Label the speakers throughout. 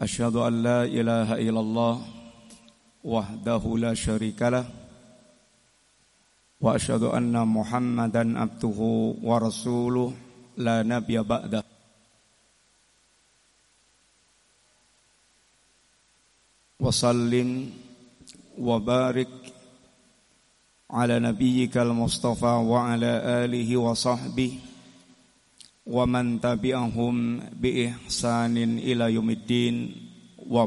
Speaker 1: أشهد أن لا إله إلا الله وحده لا شريك له وأشهد أن محمدا عبده ورسوله لا نبي بعده. وسلم وبارك على نبيك المصطفى وعلى آله وصحبه wa man tabi'ahum bi ihsanin ila yumidin wa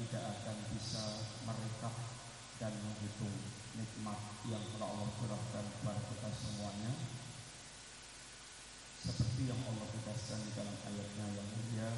Speaker 1: tidak akan bisa merekap dan menghitung nikmat yang telah Allah curahkan kepada kita semuanya. Seperti yang Allah tegaskan di dalam ayatnya yang mulia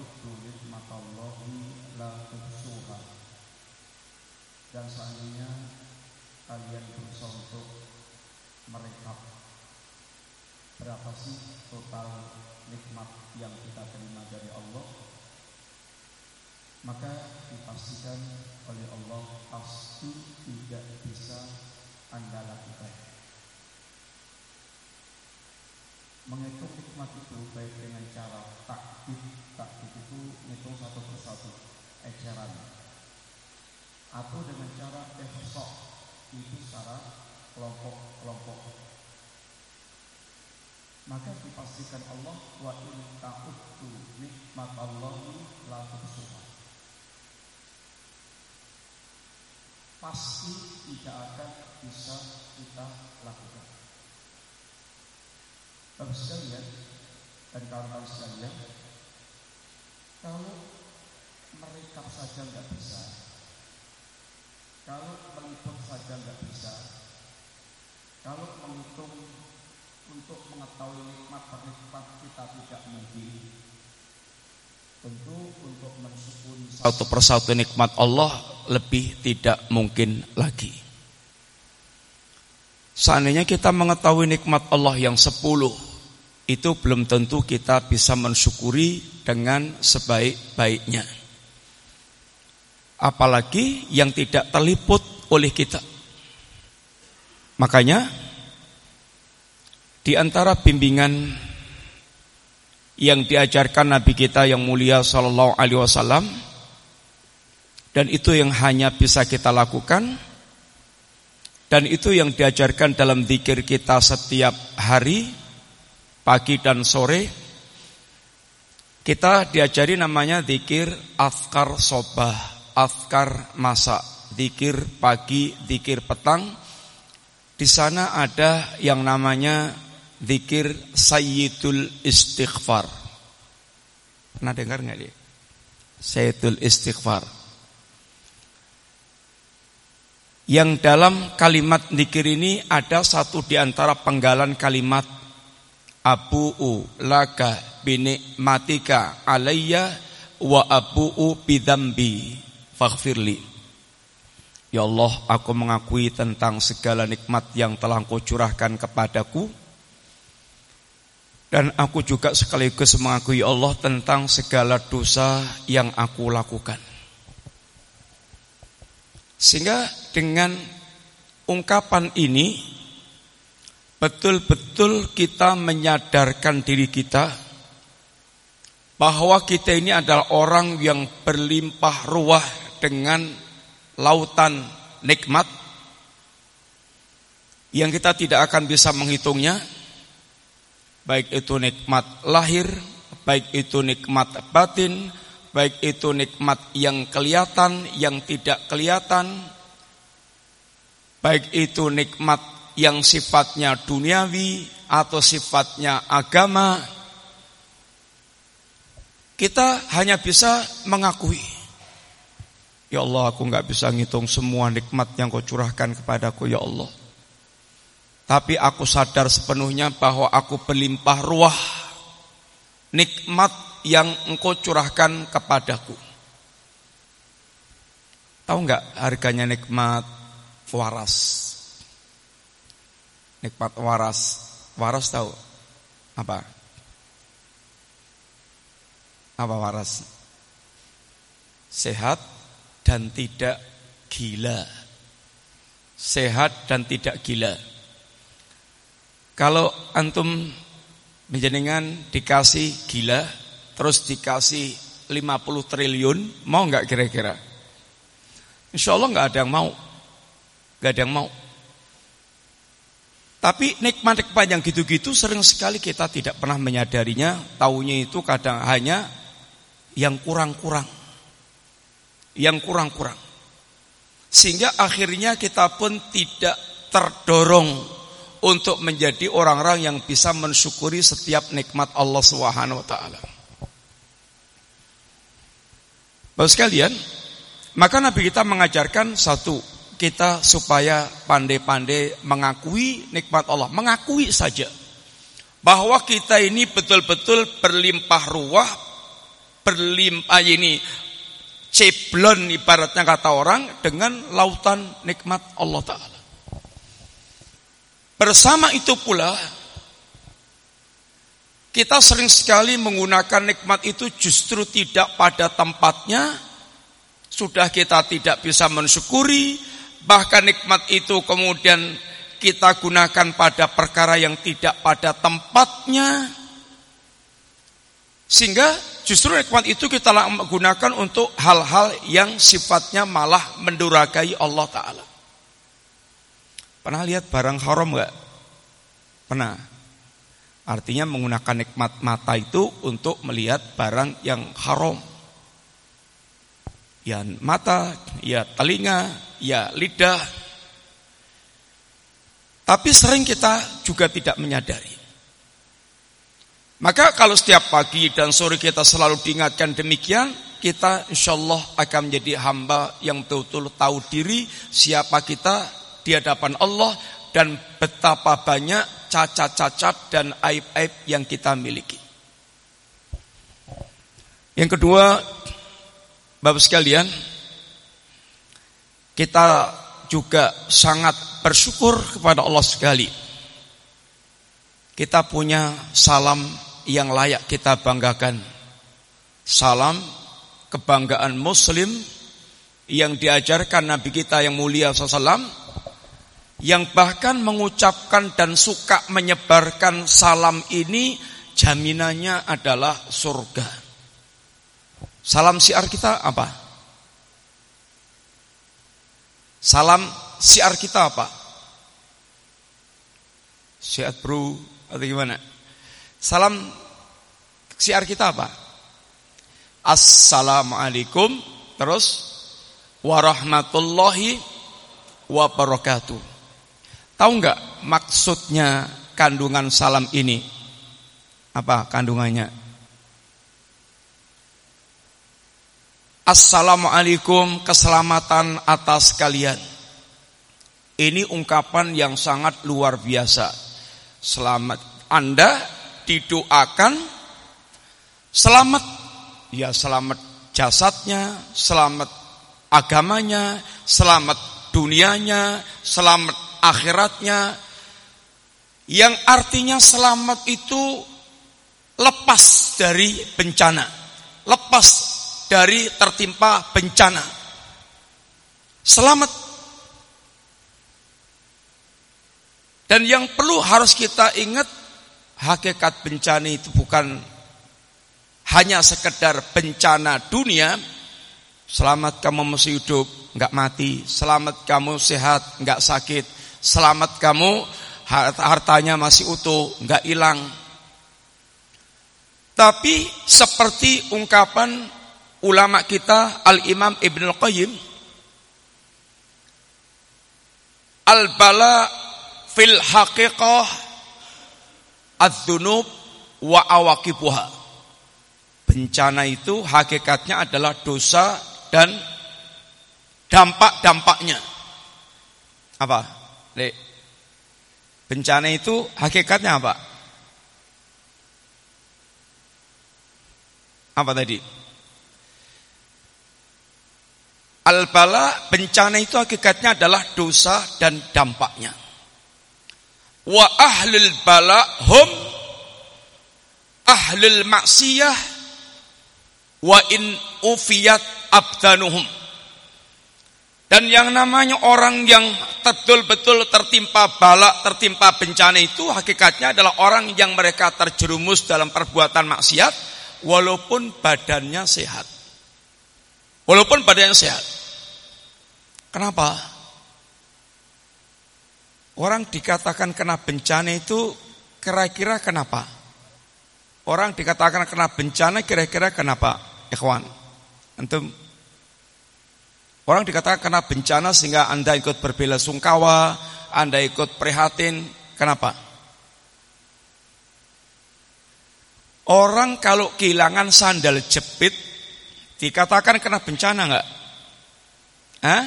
Speaker 1: ta'uddu nikmatallahi la tuhsuha. Dan seandainya kalian berusaha untuk merekap berapa sih total nikmat yang kita terima dari Allah
Speaker 2: maka dipastikan oleh Allah
Speaker 1: pasti tidak bisa anda lakukan menghitung hikmat itu baik dengan cara taktik taktik itu metode satu persatu eceran. Atau dengan cara tehosok itu secara kelompok-kelompok maka dipastikan Allah
Speaker 2: wa in ta'uddu nikmat Allah la tuhsuha. Pasti tidak akan bisa kita lakukan.
Speaker 1: Bapak sekalian dan kawan-kawan sekalian, kalau merekap saja nggak bisa, kalau menghitung saja nggak bisa, kalau menghitung untuk mengetahui nikmat nikmat kita tidak mungkin, tentu untuk mensyukuri satu persatu nikmat Allah lebih tidak mungkin lagi. Seandainya kita mengetahui nikmat Allah yang sepuluh, itu belum tentu kita bisa mensyukuri dengan sebaik-baiknya. Apalagi yang tidak terliput oleh kita. Makanya, di antara bimbingan yang diajarkan Nabi kita yang mulia Sallallahu Alaihi Wasallam, dan itu yang hanya bisa kita lakukan dan itu yang diajarkan dalam zikir kita setiap hari, pagi dan sore. Kita diajari namanya zikir afkar sobah, afkar masa, zikir pagi, zikir petang. Di sana ada yang namanya zikir sayyidul istighfar. Pernah dengar nggak dia? Sayyidul istighfar yang dalam kalimat zikir ini ada satu di antara penggalan kalimat abu'u laka matika alayya wa abu'u bidambi faghfirli. Ya Allah aku mengakui tentang segala nikmat yang telah engkau curahkan kepadaku. Dan aku juga sekaligus mengakui Allah tentang segala dosa yang aku lakukan. Sehingga dengan ungkapan ini betul-betul kita menyadarkan diri kita bahwa kita ini adalah orang yang berlimpah ruah dengan lautan nikmat yang kita tidak akan bisa menghitungnya. Baik itu nikmat lahir baik itu nikmat batin baik itu nikmat yang kelihatan, yang tidak kelihatan, baik itu nikmat yang sifatnya duniawi atau sifatnya agama, kita hanya bisa mengakui. Ya Allah, aku nggak bisa ngitung semua nikmat yang kau curahkan kepadaku, ya Allah. Tapi aku sadar sepenuhnya bahwa aku berlimpah ruah nikmat yang engkau curahkan kepadaku. Tahu nggak harganya nikmat waras? Nikmat waras. Waras tahu? Apa? Apa waras? Sehat dan tidak gila. Sehat dan tidak gila. Kalau antum menjenengan dikasih gila, terus dikasih 50 triliun, mau nggak kira-kira? Insya Allah nggak ada yang mau, nggak ada yang mau. Tapi nikmat-nikmat yang gitu-gitu sering sekali kita tidak pernah menyadarinya, taunya itu kadang hanya yang kurang-kurang. Yang kurang-kurang. Sehingga akhirnya kita pun tidak terdorong untuk menjadi orang-orang yang bisa mensyukuri setiap nikmat Allah Subhanahu wa taala. Bapak sekalian, maka Nabi kita mengajarkan satu, kita supaya pandai-pandai mengakui nikmat Allah, mengakui saja bahwa kita ini betul-betul berlimpah ruah, berlimpah ini ceblon ibaratnya kata orang dengan lautan nikmat Allah Ta'ala. Bersama itu pula kita sering sekali menggunakan nikmat itu justru tidak pada tempatnya. Sudah kita tidak bisa mensyukuri, bahkan nikmat itu kemudian kita gunakan pada perkara yang tidak pada tempatnya. Sehingga justru nikmat itu kita gunakan untuk hal-hal yang sifatnya malah menduragai Allah Ta'ala. Pernah lihat barang haram gak? Pernah. Artinya menggunakan nikmat mata itu untuk melihat barang yang haram. Ya mata, ya telinga, ya lidah. Tapi sering kita juga tidak menyadari. Maka kalau setiap pagi dan sore kita selalu diingatkan demikian, kita insya Allah akan menjadi hamba yang betul-betul tahu diri siapa kita di hadapan Allah dan betapa banyak cacat-cacat dan aib-aib yang kita miliki. Yang kedua, Bapak sekalian, kita juga sangat bersyukur kepada Allah sekali. Kita punya salam yang layak kita banggakan. Salam kebanggaan muslim yang diajarkan Nabi kita yang mulia SAW yang bahkan mengucapkan dan suka menyebarkan salam ini jaminannya adalah surga. Salam siar kita apa? Salam siar kita apa? Siar bro atau gimana? Salam siar kita apa? Assalamualaikum terus warahmatullahi wabarakatuh. Tahu nggak maksudnya kandungan salam ini? Apa kandungannya? Assalamualaikum keselamatan atas kalian. Ini ungkapan yang sangat luar biasa. Selamat Anda didoakan selamat ya selamat jasadnya, selamat agamanya, selamat dunianya, selamat akhiratnya. Yang artinya selamat itu lepas dari bencana, lepas dari tertimpa bencana. Selamat. Dan yang perlu harus kita ingat, hakikat bencana itu bukan hanya sekedar bencana dunia. Selamat kamu masih hidup, nggak mati. Selamat kamu sehat, nggak sakit. Selamat kamu hartanya masih utuh, nggak hilang. Tapi seperti ungkapan ulama kita Al-Imam Ibn Al-Qayyim Al-bala fil haqiqah adz-dzunub wa awaqibuha. Bencana itu hakikatnya adalah dosa dan dampak-dampaknya. Apa? Dek. Bencana itu hakikatnya apa? Apa tadi? Al-bala bencana itu hakikatnya adalah dosa dan dampaknya. Wa ahlul bala hum ahlul maksiyah wa in ufiyat abdanuhum. Dan yang namanya orang yang betul-betul tertimpa bala, tertimpa bencana itu hakikatnya adalah orang yang mereka terjerumus dalam perbuatan maksiat walaupun badannya sehat. Walaupun badannya sehat. Kenapa? Orang dikatakan kena bencana itu kira-kira kenapa? Orang dikatakan kena bencana kira-kira kenapa? Ikhwan. Antum Orang dikatakan kena bencana sehingga Anda ikut berbela sungkawa, Anda ikut prihatin. Kenapa? Orang kalau kehilangan sandal jepit dikatakan kena bencana enggak? Hah?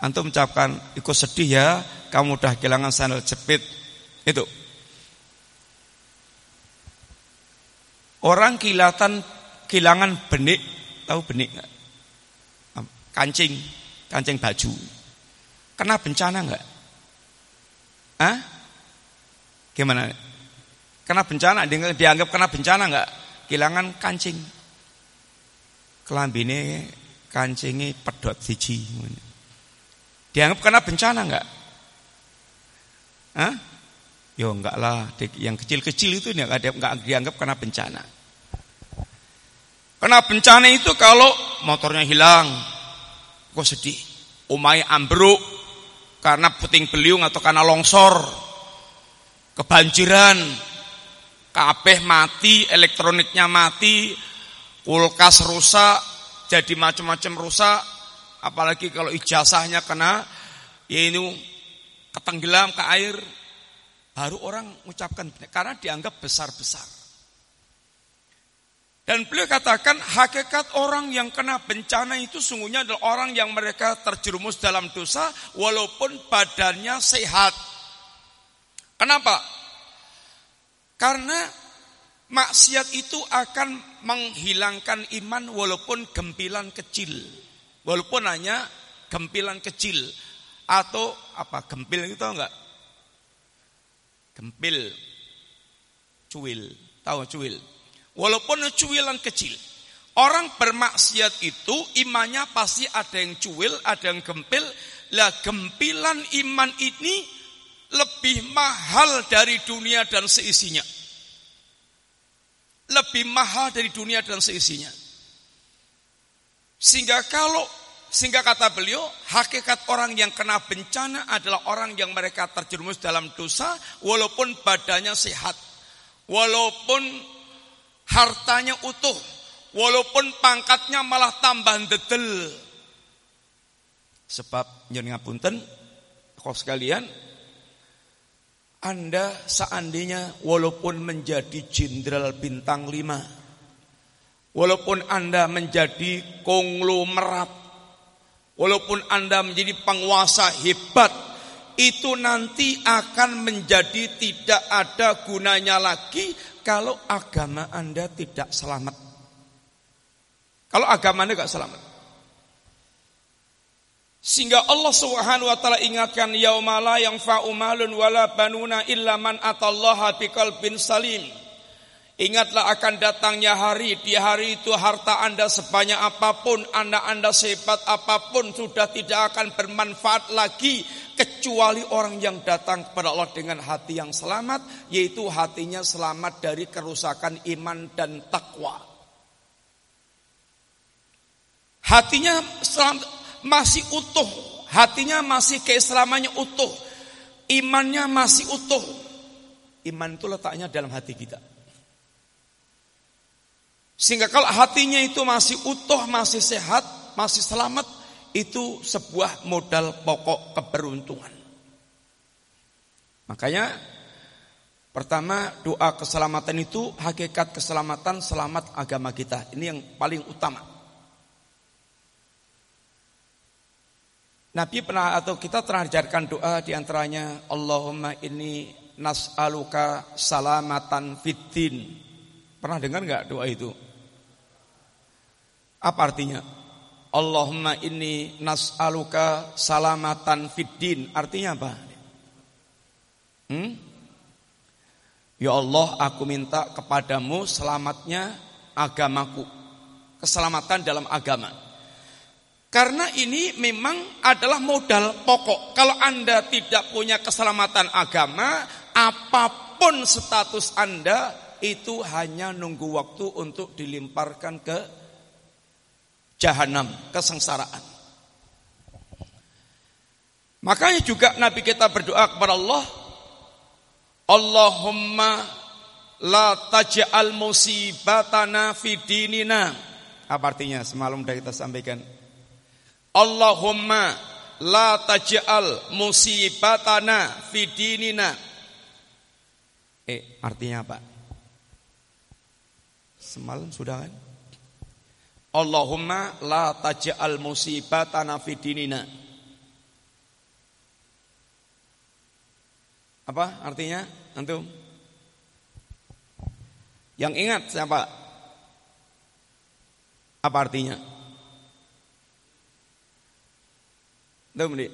Speaker 1: Antum mengucapkan ikut sedih ya, kamu udah kehilangan sandal jepit. Itu. Orang kilatan kehilangan benik, tahu benik enggak? Kancing, kancing baju. Kena bencana enggak? Hah? Gimana? Kena bencana, dianggap kena bencana enggak? Kehilangan kancing. Kelambine kancingi pedot siji. Dianggap kena bencana enggak? Hah? Yo enggak lah, yang kecil-kecil itu enggak dianggap kena bencana. Kena bencana itu kalau motornya hilang, kok sedih. Umai ambruk karena puting beliung atau karena longsor, kebanjiran, kabeh mati, elektroniknya mati, kulkas rusak, jadi macam-macam rusak, apalagi kalau ijazahnya kena, ya ini ketenggelam ke air, baru orang mengucapkan karena dianggap besar-besar. Dan beliau katakan hakikat orang yang kena bencana itu sungguhnya adalah orang yang mereka terjerumus dalam dosa walaupun badannya sehat. Kenapa? Karena maksiat itu akan menghilangkan iman walaupun gempilan kecil. Walaupun hanya gempilan kecil atau apa gempil itu enggak? Gempil cuil, tahu cuil. Walaupun cuilan kecil. Orang bermaksiat itu imannya pasti ada yang cuil, ada yang gempil. Lah gempilan iman ini lebih mahal dari dunia dan seisinya. Lebih mahal dari dunia dan seisinya. Sehingga kalau sehingga kata beliau, hakikat orang yang kena bencana adalah orang yang mereka terjerumus dalam dosa walaupun badannya sehat. Walaupun hartanya utuh, walaupun pangkatnya malah tambah dedel. Sebab nyun ngapunten, kau sekalian, Anda seandainya walaupun menjadi jenderal bintang lima, walaupun Anda menjadi konglomerat, walaupun Anda menjadi penguasa hebat, itu nanti akan menjadi tidak ada gunanya lagi kalau agama Anda tidak selamat. Kalau agama Anda tidak selamat. Sehingga Allah Subhanahu wa taala ingatkan yaumala yang fa'umalun wala banuna illa man atallaha biqalbin salim. Ingatlah akan datangnya hari, di hari itu harta Anda sebanyak apa pun, Anda Anda sehebat apa pun sudah tidak akan bermanfaat lagi kecuali orang yang datang kepada Allah dengan hati yang selamat, yaitu hatinya selamat dari kerusakan iman dan takwa. Hatinya masih utuh, hatinya masih keislamannya utuh, imannya masih utuh. Iman itu letaknya dalam hati kita. Sehingga kalau hatinya itu masih utuh, masih sehat, masih selamat, itu sebuah modal pokok keberuntungan. Makanya pertama doa keselamatan itu hakikat keselamatan selamat agama kita. Ini yang paling utama. Nabi pernah atau kita terajarkan doa di antaranya Allahumma ini nas'aluka salamatan fiddin. Pernah dengar nggak doa itu? Apa artinya? Allahumma inni nas'aluka salamatan fiddin. Artinya apa? Hmm? Ya Allah, aku minta kepadamu selamatnya agamaku. Keselamatan dalam agama. Karena ini memang adalah modal pokok. Kalau Anda tidak punya keselamatan agama, apa pun status Anda itu hanya nunggu waktu untuk dilimparkan ke jahanam, kesengsaraan. Makanya juga Nabi kita berdoa kepada Allah, Allahumma la taj'al musibatana fi dinina. Apa artinya? Semalam sudah kita sampaikan. Allahumma la taj'al musibatana fi dinina. Eh, artinya apa? Semalam sudah kan? Allahumma la taj'al musibatana fi dinina. Apa artinya? Antum? Yang ingat siapa? Apa artinya? Nih.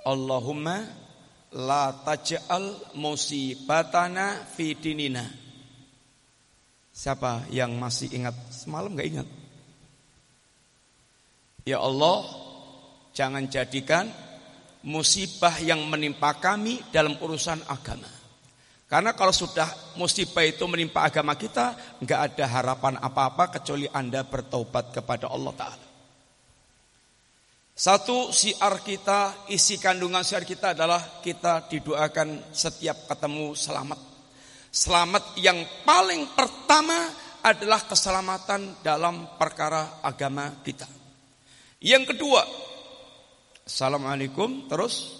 Speaker 1: Allahumma la taj'al musibatana fi dinina. Siapa yang masih ingat? Semalam gak ingat. Ya Allah, jangan jadikan musibah yang menimpa kami dalam urusan agama. Karena kalau sudah musibah itu menimpa agama kita, nggak ada harapan apa-apa kecuali Anda bertobat kepada Allah Ta'ala. Satu siar kita, isi kandungan siar kita adalah kita didoakan setiap ketemu selamat. Selamat yang paling pertama adalah keselamatan dalam perkara agama kita. Yang kedua, Assalamualaikum terus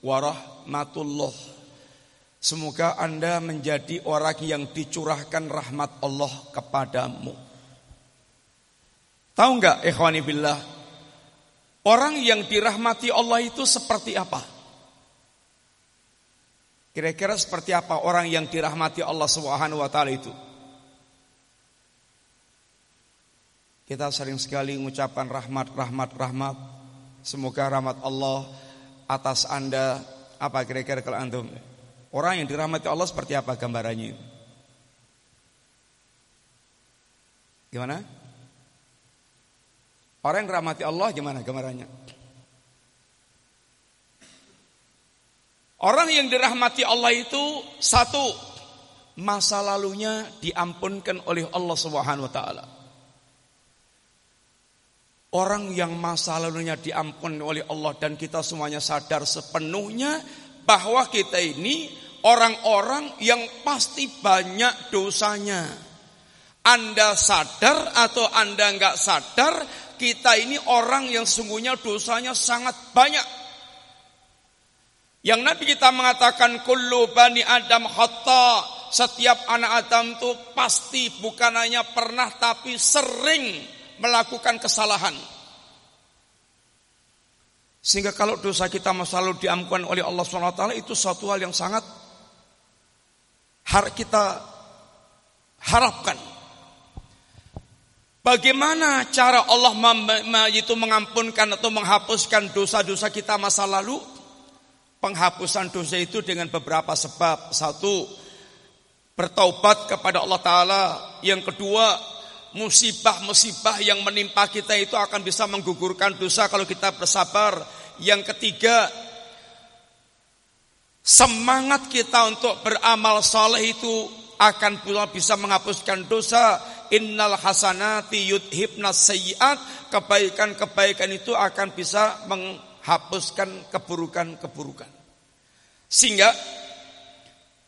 Speaker 1: warahmatullah. Semoga Anda menjadi orang yang dicurahkan rahmat Allah kepadamu. Tahu nggak ikhwani billah? Orang yang dirahmati Allah itu seperti apa? Kira-kira seperti apa orang yang dirahmati Allah Subhanahu wa taala itu? Kita sering sekali mengucapkan rahmat, rahmat, rahmat. Semoga rahmat Allah atas Anda apa kira-kira kalau antum? Orang yang dirahmati Allah seperti apa gambarannya? Gimana? Orang yang dirahmati Allah gimana gambarannya? Orang yang dirahmati Allah itu satu masa lalunya diampunkan oleh Allah Subhanahu wa taala. Orang yang masa lalunya diampun oleh Allah dan kita semuanya sadar sepenuhnya bahwa kita ini orang-orang yang pasti banyak dosanya. Anda sadar atau Anda nggak sadar, kita ini orang yang sungguhnya dosanya sangat banyak. Yang Nabi kita mengatakan kullu bani Adam khata, setiap anak Adam itu pasti bukan hanya pernah tapi sering melakukan kesalahan. Sehingga kalau dosa kita masa lalu oleh Allah SWT itu suatu hal yang sangat har kita harapkan. Bagaimana cara Allah itu mengampunkan atau menghapuskan dosa-dosa kita masa lalu? Penghapusan dosa itu dengan beberapa sebab. Satu, bertaubat kepada Allah Ta'ala. Yang kedua, musibah-musibah yang menimpa kita itu akan bisa menggugurkan dosa kalau kita bersabar. Yang ketiga, semangat kita untuk beramal saleh itu akan pula bisa menghapuskan dosa. Innal hasanati yudhibnas sayyiat. Kebaikan-kebaikan itu akan bisa menghapuskan keburukan-keburukan. Sehingga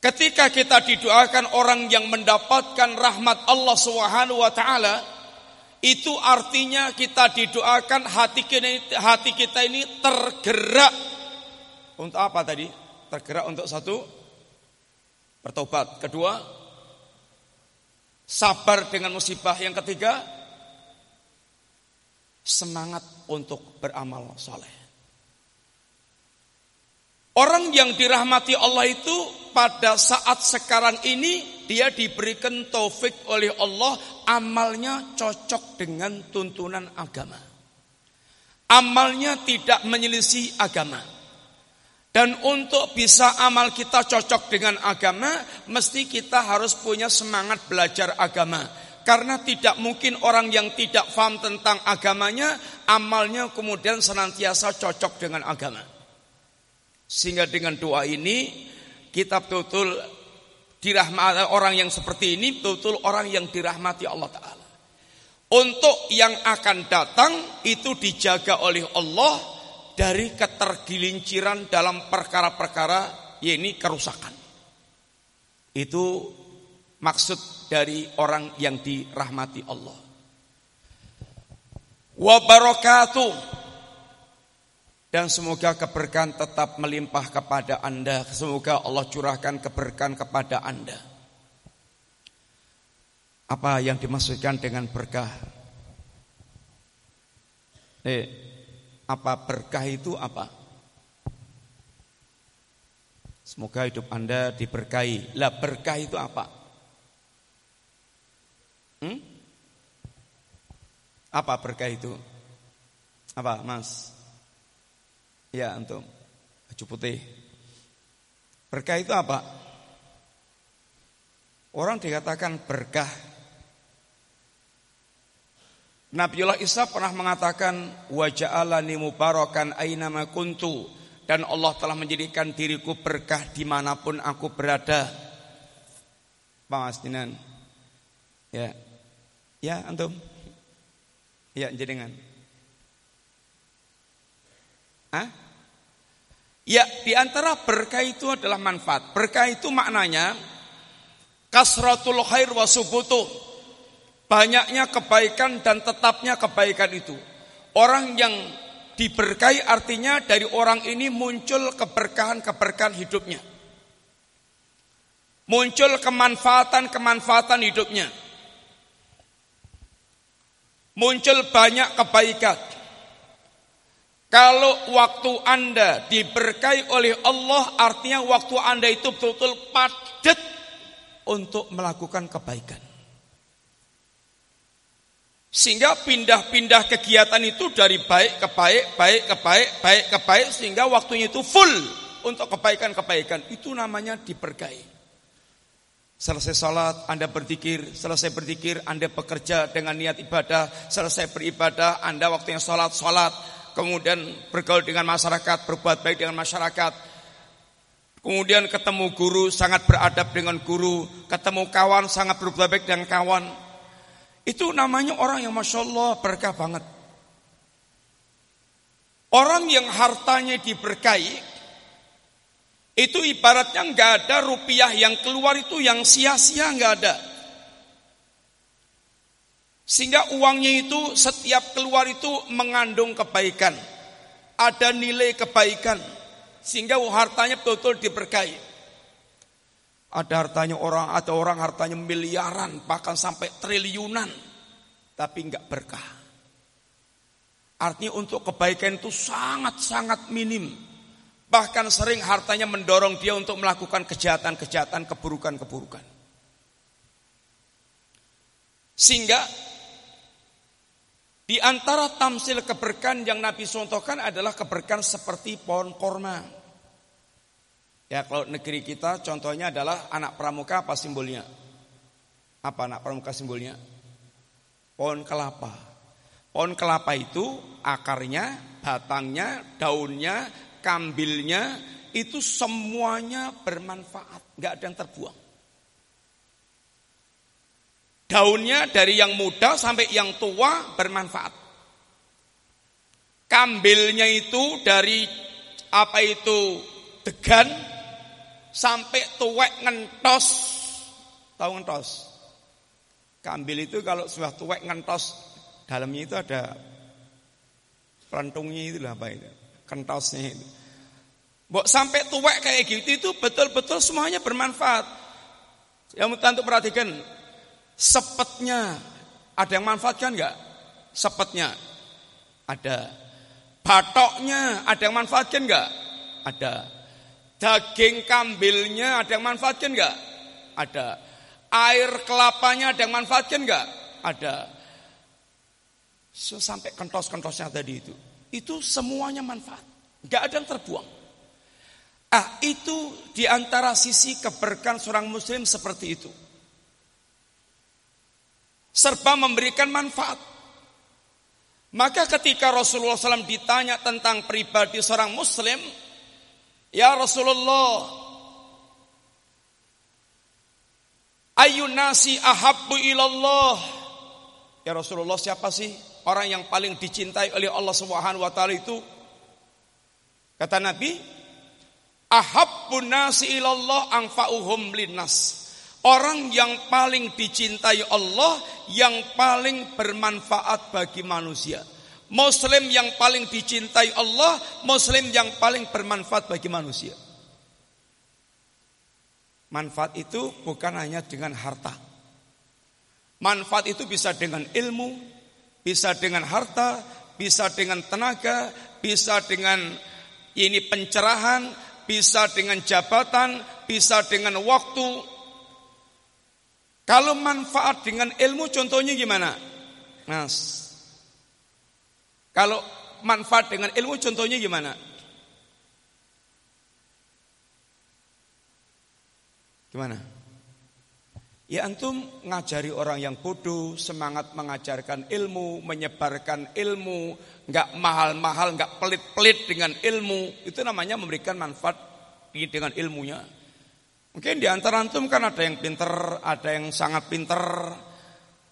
Speaker 1: Ketika kita didoakan orang yang mendapatkan rahmat Allah Subhanahu wa taala, itu artinya kita didoakan hati kita, hati kita ini tergerak untuk apa tadi? Tergerak untuk satu bertobat. Kedua, sabar dengan musibah. Yang ketiga, semangat untuk beramal soleh. Orang yang dirahmati Allah itu pada saat sekarang ini dia diberikan taufik oleh Allah amalnya cocok dengan tuntunan agama. Amalnya tidak menyelisih agama. Dan untuk bisa amal kita cocok dengan agama, mesti kita harus punya semangat belajar agama. Karena tidak mungkin orang yang tidak paham tentang agamanya, amalnya kemudian senantiasa cocok dengan agama. Sehingga dengan doa ini kita betul-betul dirahmati orang yang seperti ini betul-betul orang yang dirahmati Allah taala. Untuk yang akan datang itu dijaga oleh Allah dari ketergelinciran dalam perkara-perkara yakni kerusakan. Itu maksud dari orang yang dirahmati Allah. Wa barakatuh dan semoga keberkahan tetap melimpah kepada Anda. Semoga Allah curahkan keberkahan kepada Anda. Apa yang dimaksudkan dengan berkah? Eh, apa berkah itu apa? Semoga hidup Anda diberkahi. Lah berkah itu apa? Hmm? Apa berkah itu? Apa, Mas? Ya, untuk baju putih. Berkah itu apa? Orang dikatakan berkah. Nabiullah Isa pernah mengatakan waja'alani mubarakan ainama kuntu dan Allah telah menjadikan diriku berkah di mana pun aku berada. Pak Dinan. Ya. Ya, antum. Ya, jenengan. Hah? Ya, di antara berkah itu adalah manfaat. Berkah itu maknanya kasratul khair wa subutu. Banyaknya kebaikan dan tetapnya kebaikan itu. Orang yang diberkahi artinya dari orang ini muncul keberkahan-keberkahan hidupnya. Muncul kemanfaatan-kemanfaatan hidupnya. Muncul banyak kebaikan. Kalau waktu Anda diberkahi oleh Allah, artinya waktu Anda itu betul-betul padat untuk melakukan kebaikan. Sehingga pindah-pindah kegiatan itu dari baik ke baik, baik ke baik, baik ke baik, sehingga waktunya itu full untuk kebaikan-kebaikan. Itu namanya diberkahi. Selesai sholat, Anda berzikir. Selesai berzikir, Anda bekerja dengan niat ibadah. Selesai beribadah, Anda waktunya sholat, sholat. Kemudian bergaul dengan masyarakat, berbuat baik dengan masyarakat. Kemudian ketemu guru, sangat beradab dengan guru. Ketemu kawan, sangat berbuat baik dengan kawan. Itu namanya orang yang Masya Allah berkah banget. Orang yang hartanya diberkahi, itu ibaratnya nggak ada rupiah yang keluar itu yang sia-sia nggak ada. Sehingga uangnya itu setiap keluar itu mengandung kebaikan. Ada nilai kebaikan. Sehingga hartanya betul-betul diberkahi. Ada hartanya orang, ada orang hartanya miliaran, bahkan sampai triliunan. Tapi nggak berkah. Artinya untuk kebaikan itu sangat-sangat minim. Bahkan sering hartanya mendorong dia untuk melakukan kejahatan-kejahatan, keburukan-keburukan. Sehingga di antara tamsil keberkahan yang Nabi contohkan adalah keberkahan seperti pohon korma. Ya kalau negeri kita contohnya adalah anak pramuka apa simbolnya? Apa anak pramuka simbolnya? Pohon kelapa. Pohon kelapa itu akarnya, batangnya, daunnya, kambilnya itu semuanya bermanfaat, nggak ada yang terbuang. Daunnya dari yang muda sampai yang tua bermanfaat. Kambilnya itu dari apa itu degan sampai tuwek ngentos. Tahu ngentos? Kambil itu kalau sudah tuwek ngentos dalamnya itu ada pelantungnya itu apa itu kentosnya itu. Bok sampai tuwek kayak gitu itu betul-betul semuanya bermanfaat. Yang tentu perhatikan sepetnya ada yang manfaatkan nggak? Sepetnya ada. Batoknya ada yang manfaatkan nggak? Ada. Daging kambilnya ada yang manfaatkan nggak? Ada. Air kelapanya ada yang manfaatkan nggak? Ada. So, sampai kentos-kentosnya tadi itu. Itu semuanya manfaat. Gak ada yang terbuang. Ah, itu di antara sisi keberkahan seorang muslim seperti itu. Serba memberikan manfaat. Maka ketika Rasulullah SAW ditanya tentang pribadi seorang muslim, Ya Rasulullah, Ayun nasi ahabbu ilallah. Ya Rasulullah siapa sih orang yang paling dicintai oleh Allah Subhanahu itu kata Nabi ahabbun nasi ilallah anfa'uhum linnas Orang yang paling dicintai Allah yang paling bermanfaat bagi manusia. Muslim yang paling dicintai Allah, muslim yang paling bermanfaat bagi manusia. Manfaat itu bukan hanya dengan harta. Manfaat itu bisa dengan ilmu, bisa dengan harta, bisa dengan tenaga, bisa dengan ini pencerahan, bisa dengan jabatan, bisa dengan waktu. Kalau manfaat dengan ilmu contohnya gimana? Mas. Kalau manfaat dengan ilmu contohnya gimana? Gimana? Ya antum ngajari orang yang bodoh, semangat mengajarkan ilmu, menyebarkan ilmu, nggak mahal-mahal, nggak pelit-pelit dengan ilmu, itu namanya memberikan manfaat dengan ilmunya. Mungkin di antara antum kan ada yang pinter, ada yang sangat pinter,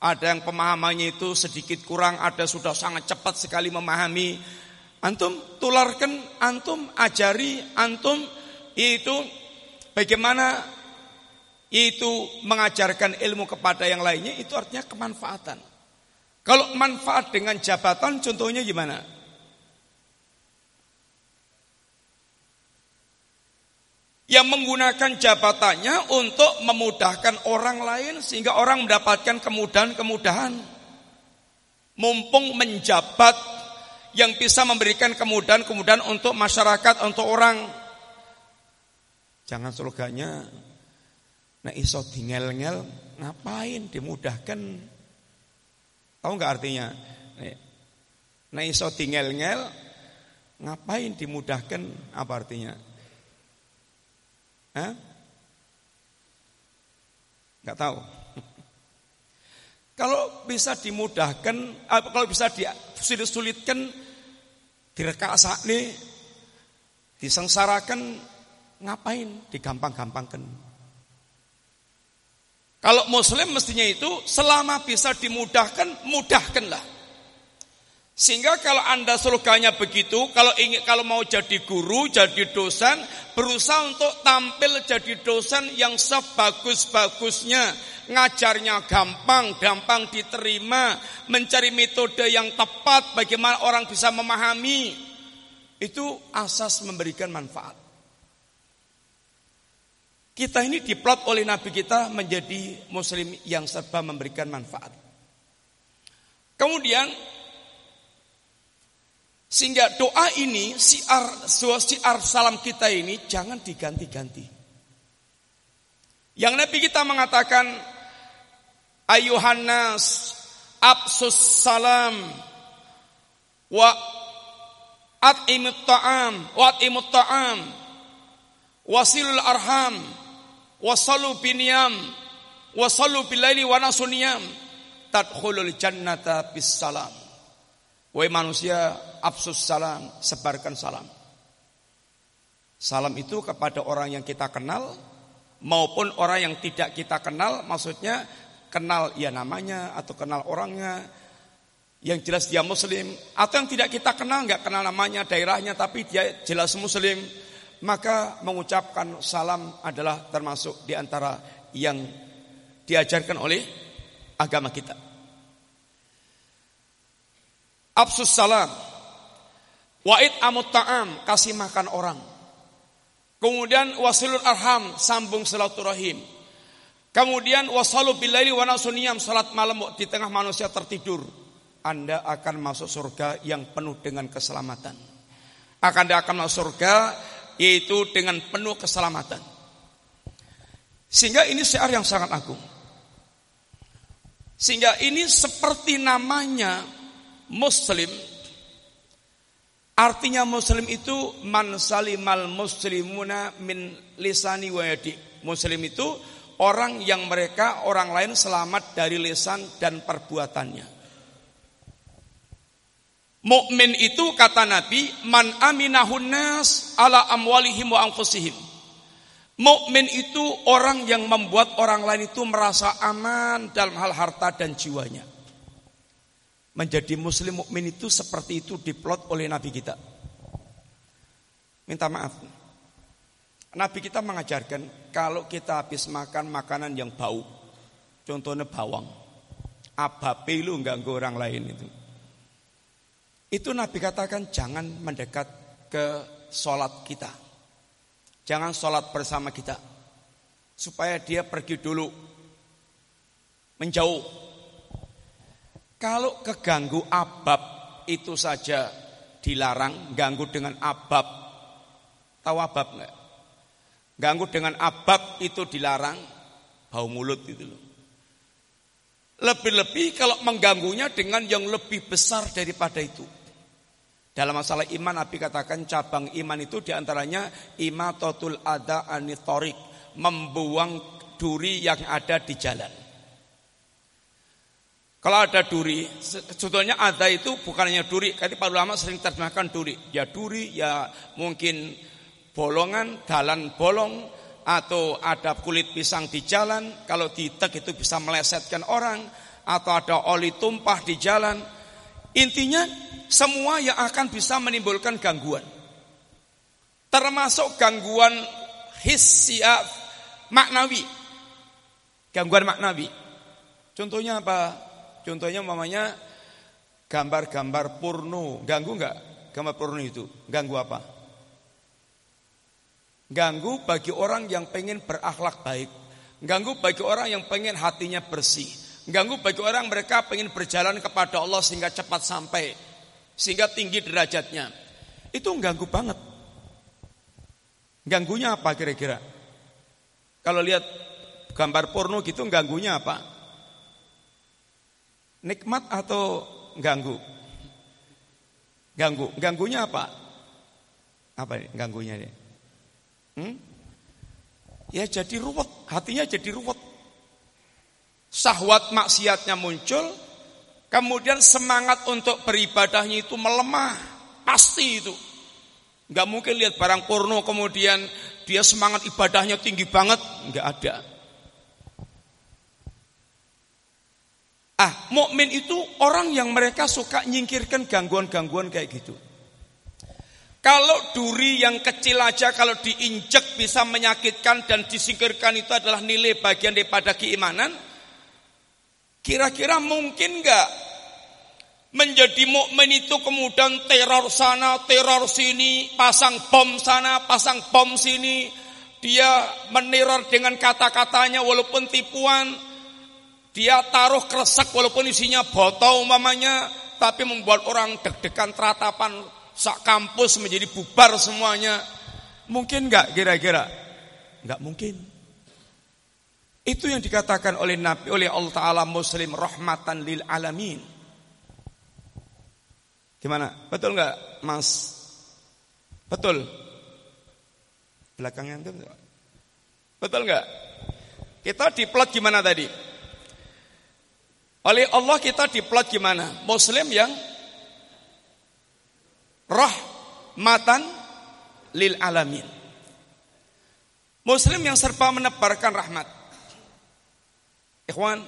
Speaker 1: ada yang pemahamannya itu sedikit kurang, ada sudah sangat cepat sekali memahami. Antum tularkan, antum ajari, antum itu bagaimana itu mengajarkan ilmu kepada yang lainnya itu artinya kemanfaatan. Kalau manfaat dengan jabatan contohnya gimana? Yang menggunakan jabatannya untuk memudahkan orang lain sehingga orang mendapatkan kemudahan-kemudahan. Mumpung menjabat yang bisa memberikan kemudahan-kemudahan untuk masyarakat, untuk orang. Jangan slogannya Nah iso dingel-ngel ngapain dimudahkan? Tahu nggak artinya? Nah iso dingel-ngel ngapain dimudahkan? Apa artinya? Hah? Nggak tahu. Kalau bisa dimudahkan, kalau bisa disulit-sulitkan, direkasa nih, disengsarakan, ngapain? Digampang-gampangkan. Kalau muslim mestinya itu selama bisa dimudahkan, mudahkanlah. Sehingga kalau Anda surganya begitu, kalau ingin kalau mau jadi guru, jadi dosen, berusaha untuk tampil jadi dosen yang sebagus-bagusnya, ngajarnya gampang, gampang diterima, mencari metode yang tepat bagaimana orang bisa memahami. Itu asas memberikan manfaat. Kita ini diplot oleh Nabi kita menjadi muslim yang serba memberikan manfaat. Kemudian sehingga doa ini siar siar salam kita ini jangan diganti-ganti. Yang Nabi kita mengatakan ayuhannas absus salam wa at'imut ta'am wa at'imut ta'am wasilul arham wasallu biniyam wasallu bilaili wa nasuniyam tadkhulul jannata bis salam wahai manusia absus salam sebarkan salam salam itu kepada orang yang kita kenal maupun orang yang tidak kita kenal maksudnya kenal ya namanya atau kenal orangnya yang jelas dia muslim atau yang tidak kita kenal nggak kenal namanya daerahnya tapi dia jelas muslim maka mengucapkan salam adalah termasuk di antara yang diajarkan oleh agama kita. Absus salam. Wa'id amut ta'am, kasih makan orang. Kemudian wasilul arham, sambung silaturahim. Kemudian wasalu bilaili wa nasuniyam, salat malam di tengah manusia tertidur. Anda akan masuk surga yang penuh dengan keselamatan. Akan Anda akan masuk surga yaitu dengan penuh keselamatan. Sehingga ini syiar yang sangat agung. Sehingga ini seperti namanya muslim Artinya muslim itu man salimal muslimuna min lisani wa yadi. Muslim itu orang yang mereka orang lain selamat dari lisan dan perbuatannya. Mukmin itu kata Nabi, man aminahun nas ala amwalihim wa anfusihim. Mukmin itu orang yang membuat orang lain itu merasa aman dalam hal harta dan jiwanya. Menjadi muslim mukmin itu seperti itu diplot oleh Nabi kita. Minta maaf. Nabi kita mengajarkan kalau kita habis makan makanan yang bau, contohnya bawang, apa pelu ganggu orang lain itu itu Nabi katakan jangan mendekat ke sholat kita. Jangan sholat bersama kita. Supaya dia pergi dulu. Menjauh. Kalau keganggu abab itu saja dilarang. Ganggu dengan abab. Tahu abab enggak? Ganggu dengan abab itu dilarang. Bau mulut itu loh. Lebih-lebih kalau mengganggunya dengan yang lebih besar daripada itu. Dalam masalah iman Nabi katakan cabang iman itu di antaranya imatotul ada anitorik membuang duri yang ada di jalan. Kalau ada duri, sebetulnya ada itu bukan hanya duri. Kali para ulama sering terjemahkan duri. Ya duri, ya mungkin bolongan, dalan bolong, atau ada kulit pisang di jalan. Kalau ditek itu bisa melesetkan orang, atau ada oli tumpah di jalan. Intinya semua yang akan bisa menimbulkan gangguan. Termasuk gangguan hisya maknawi. Gangguan maknawi. Contohnya apa? Contohnya mamanya gambar-gambar porno. Ganggu nggak? Gambar porno itu. Ganggu apa? Ganggu bagi orang yang pengen berakhlak baik. Ganggu bagi orang yang pengen hatinya bersih. Ganggu bagi orang mereka pengen berjalan kepada Allah sehingga cepat sampai. Sehingga tinggi derajatnya. Itu ganggu banget. Ganggunya apa kira-kira? Kalau lihat gambar porno gitu ganggunya apa? Nikmat atau ganggu? Ganggu. Ganggunya apa? Apa ini ganggunya ini? Hmm? Ya jadi ruwet, hatinya jadi ruwet. Sahwat maksiatnya muncul, kemudian semangat untuk beribadahnya itu melemah. Pasti itu. Gak mungkin lihat barang porno kemudian dia semangat ibadahnya tinggi banget, nggak ada. Ah, mukmin itu orang yang mereka suka nyingkirkan gangguan-gangguan kayak gitu. Kalau duri yang kecil aja kalau diinjek bisa menyakitkan dan disingkirkan itu adalah nilai bagian daripada keimanan. Kira-kira mungkin nggak menjadi mukmin itu kemudian teror sana, teror sini, pasang bom sana, pasang bom sini. Dia meneror dengan kata-katanya walaupun tipuan. Dia taruh kresek walaupun isinya botol umpamanya, tapi membuat orang deg-degan teratapan sak kampus menjadi bubar semuanya. Mungkin nggak kira-kira? Nggak mungkin. Itu yang dikatakan oleh Nabi oleh Allah Taala Muslim rahmatan lil alamin. Gimana? Betul nggak, Mas? Betul. Belakangnya itu betul nggak? Kita diplot gimana tadi? Oleh Allah kita diplot gimana? Muslim yang rahmatan lil alamin. Muslim yang serba menebarkan rahmat. Ikhwan,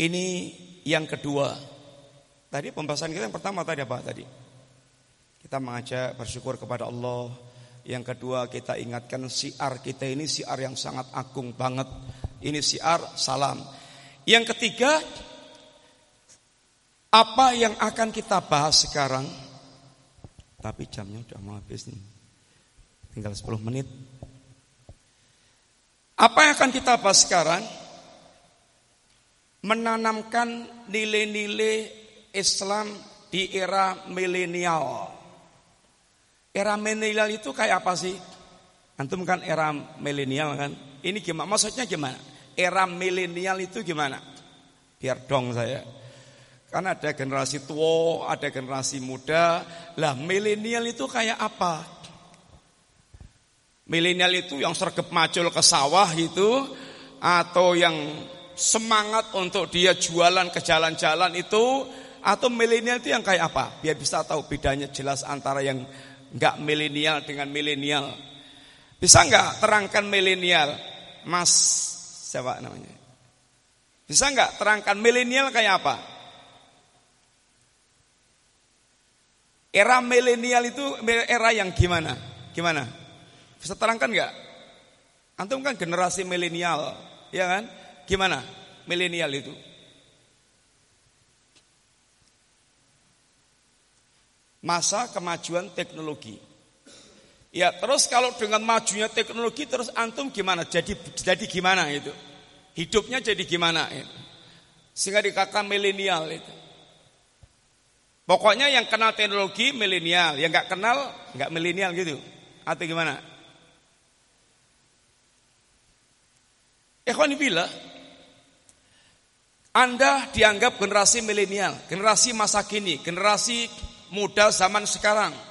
Speaker 1: ini yang kedua. Tadi pembahasan kita yang pertama tadi apa tadi? Kita mengajak bersyukur kepada Allah. Yang kedua kita ingatkan siar kita ini siar yang sangat agung banget. Ini siar salam. Yang ketiga, apa yang akan kita bahas sekarang? Tapi jamnya udah mau habis nih. Tinggal 10 menit. Apa yang akan kita bahas sekarang? Menanamkan nilai-nilai Islam di era milenial. Era milenial itu kayak apa sih? Antum kan era milenial kan? Ini gimana? Maksudnya gimana? Era milenial itu gimana? Biar dong saya. Karena ada generasi tua, ada generasi muda. Lah milenial itu kayak apa? Milenial itu yang sergap macul ke sawah itu atau yang semangat untuk dia jualan ke jalan-jalan itu atau milenial itu yang kayak apa? Biar bisa tahu bedanya jelas antara yang enggak milenial dengan milenial. Bisa enggak terangkan milenial? Mas siapa namanya? Bisa enggak terangkan milenial kayak apa? Era milenial itu era yang gimana? Gimana? Bisa terangkan nggak? Antum kan generasi milenial, ya kan? Gimana milenial itu? Masa kemajuan teknologi. Ya, terus kalau dengan majunya teknologi terus antum gimana? Jadi jadi gimana itu? Hidupnya jadi gimana itu? Sehingga dikatakan milenial itu. Pokoknya yang kenal teknologi milenial, yang nggak kenal nggak milenial gitu. Atau gimana? Ikhwan bila Anda dianggap generasi milenial, generasi masa kini, generasi muda zaman sekarang.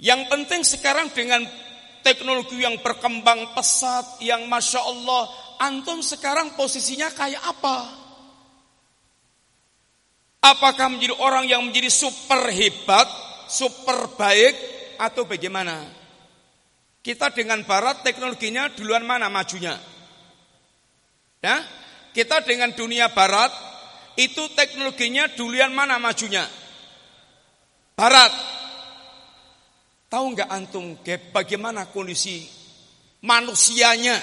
Speaker 1: Yang penting sekarang dengan teknologi yang berkembang pesat, yang masya Allah, antum sekarang posisinya kayak apa? Apakah menjadi orang yang menjadi super hebat, super baik, atau bagaimana? Kita dengan barat teknologinya duluan mana majunya? Ya? Kita dengan dunia barat itu teknologinya duluan mana majunya? Barat. Tahu nggak antum bagaimana kondisi manusianya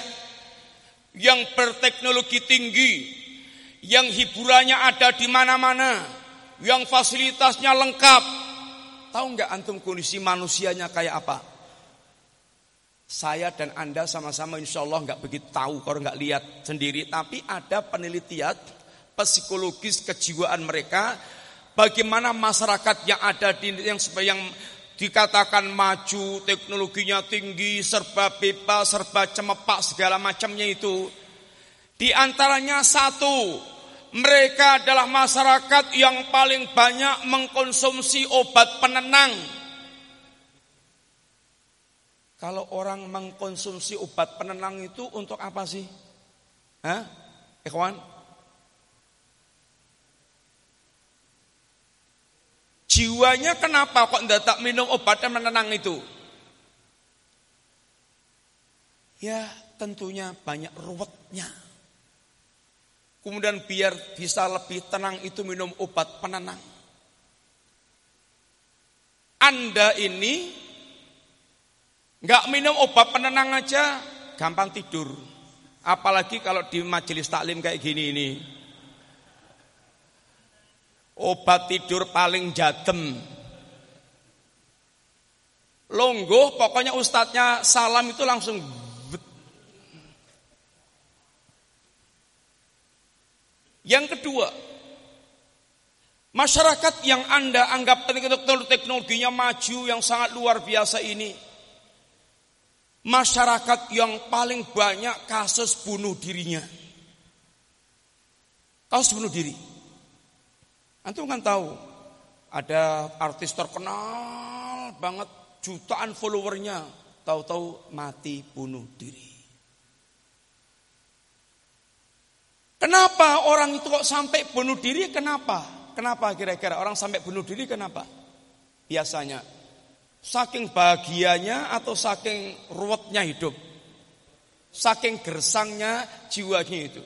Speaker 1: yang berteknologi tinggi, yang hiburannya ada di mana-mana, yang fasilitasnya lengkap. Tahu nggak antum kondisi manusianya kayak apa? Saya dan Anda sama-sama insya Allah nggak begitu tahu kalau nggak lihat sendiri. Tapi ada penelitian psikologis kejiwaan mereka. Bagaimana masyarakat yang ada di yang yang dikatakan maju, teknologinya tinggi, serba bebas, serba cemepak, segala macamnya itu. Di antaranya satu, mereka adalah masyarakat yang paling banyak mengkonsumsi obat penenang kalau orang mengkonsumsi obat penenang itu untuk apa sih? Hah? Ikhwan? Jiwanya kenapa kok tidak tak minum obat yang menenang itu? Ya tentunya banyak ruwetnya. Kemudian biar bisa lebih tenang itu minum obat penenang. Anda ini Enggak minum obat penenang aja gampang tidur. Apalagi kalau di majelis taklim kayak gini ini. Obat tidur paling jadem. Longgo pokoknya ustadznya salam itu langsung Yang kedua, masyarakat yang Anda anggap teknologinya maju yang sangat luar biasa ini masyarakat yang paling banyak kasus bunuh dirinya. Kasus bunuh diri. Antum kan tahu, ada artis terkenal banget, jutaan followernya, tahu-tahu mati bunuh diri. Kenapa orang itu kok sampai bunuh diri? Kenapa? Kenapa kira-kira orang sampai bunuh diri? Kenapa? Biasanya Saking bahagianya atau saking ruwetnya hidup. Saking gersangnya jiwanya itu.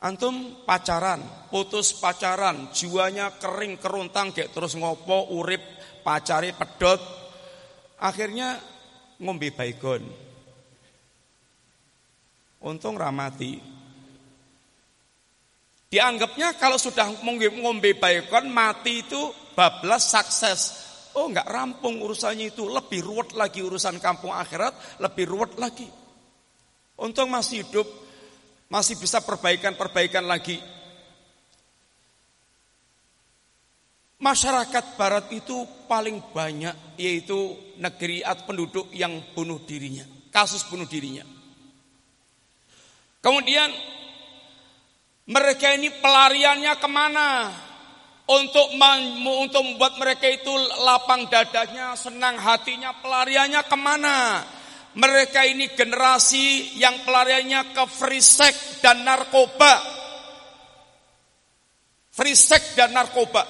Speaker 1: Antum pacaran, putus pacaran, jiwanya kering keruntang kayak terus ngopo, urip, pacari pedot. Akhirnya ngombe baygon. Untung ramati. Dianggapnya kalau sudah ngombe baygon mati itu bablas sukses. Oh nggak rampung urusannya itu Lebih ruwet lagi urusan kampung akhirat Lebih ruwet lagi Untung masih hidup Masih bisa perbaikan-perbaikan lagi Masyarakat barat itu paling banyak Yaitu negeri atau penduduk yang bunuh dirinya Kasus bunuh dirinya Kemudian Mereka ini pelariannya ke mana? untuk untuk membuat mereka itu lapang dadanya, senang hatinya, pelariannya ke mana? Mereka ini generasi yang pelariannya ke free sex dan narkoba. Free sex dan narkoba.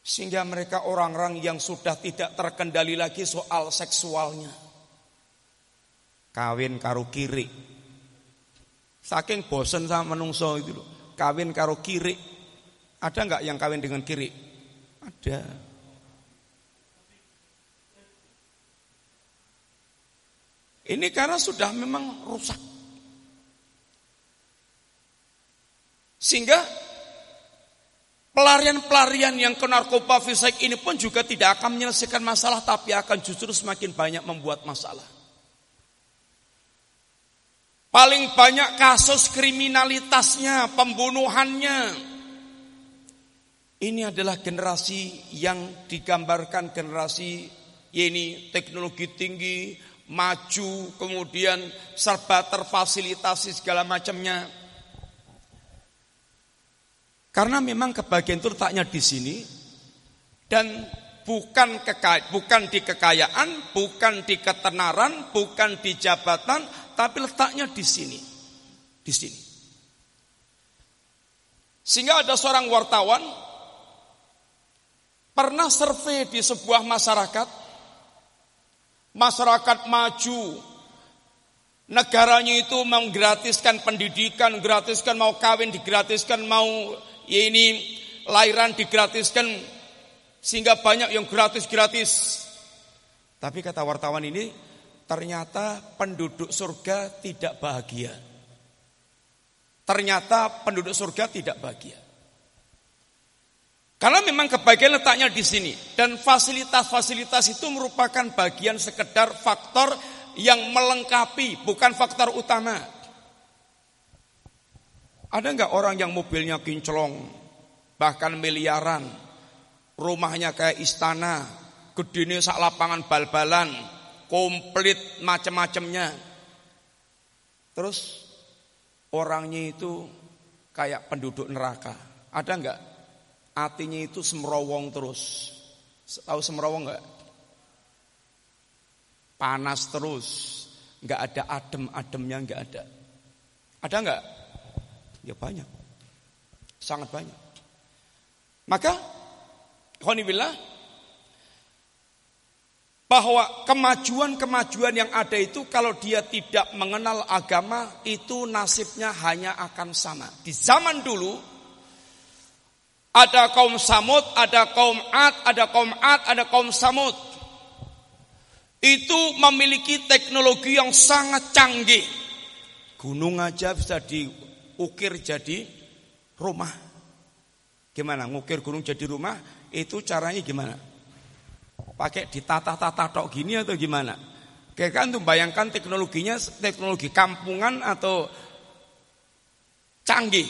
Speaker 1: Sehingga mereka orang-orang yang sudah tidak terkendali lagi soal seksualnya. Kawin karo kiri. Saking bosen sama menungso itu loh. Kawin karo kiri ada nggak yang kawin dengan kiri? Ada. Ini karena sudah memang rusak. Sehingga pelarian-pelarian yang ke narkoba fisik ini pun juga tidak akan menyelesaikan masalah tapi akan justru semakin banyak membuat masalah. Paling banyak kasus kriminalitasnya, pembunuhannya, ini adalah generasi yang digambarkan generasi ini teknologi tinggi, maju, kemudian serba terfasilitasi segala macamnya. Karena memang kebahagiaan itu letaknya di sini dan bukan kekaya, bukan di kekayaan, bukan di ketenaran, bukan di jabatan, tapi letaknya di sini. Di sini. Sehingga ada seorang wartawan Pernah survei di sebuah masyarakat, masyarakat maju, negaranya itu menggratiskan pendidikan, gratiskan mau kawin digratiskan, mau ya ini lahiran digratiskan, sehingga banyak yang gratis-gratis. Tapi kata wartawan ini, ternyata penduduk surga tidak bahagia. Ternyata penduduk surga tidak bahagia. Karena memang kebagian letaknya di sini dan fasilitas-fasilitas itu merupakan bagian sekedar faktor yang melengkapi, bukan faktor utama. Ada nggak orang yang mobilnya kinclong, bahkan miliaran, rumahnya kayak istana, gedene sak lapangan bal-balan, komplit macam-macamnya. Terus orangnya itu kayak penduduk neraka. Ada nggak? Artinya itu semrowong terus. Tahu semrowong nggak? Panas terus, nggak ada adem-ademnya nggak ada. Ada nggak? Ya banyak, sangat banyak. Maka, Khonibillah, bahwa kemajuan-kemajuan yang ada itu kalau dia tidak mengenal agama itu nasibnya hanya akan sama. Di zaman dulu ada kaum Samud, ada kaum Ad, ada kaum Ad, ada kaum Samud. Itu memiliki teknologi yang sangat canggih. Gunung aja bisa diukir jadi rumah. Gimana? Ngukir gunung jadi rumah itu caranya gimana? Pakai ditata-tata tok gini atau gimana? Kayak kan tuh bayangkan teknologinya teknologi kampungan atau canggih.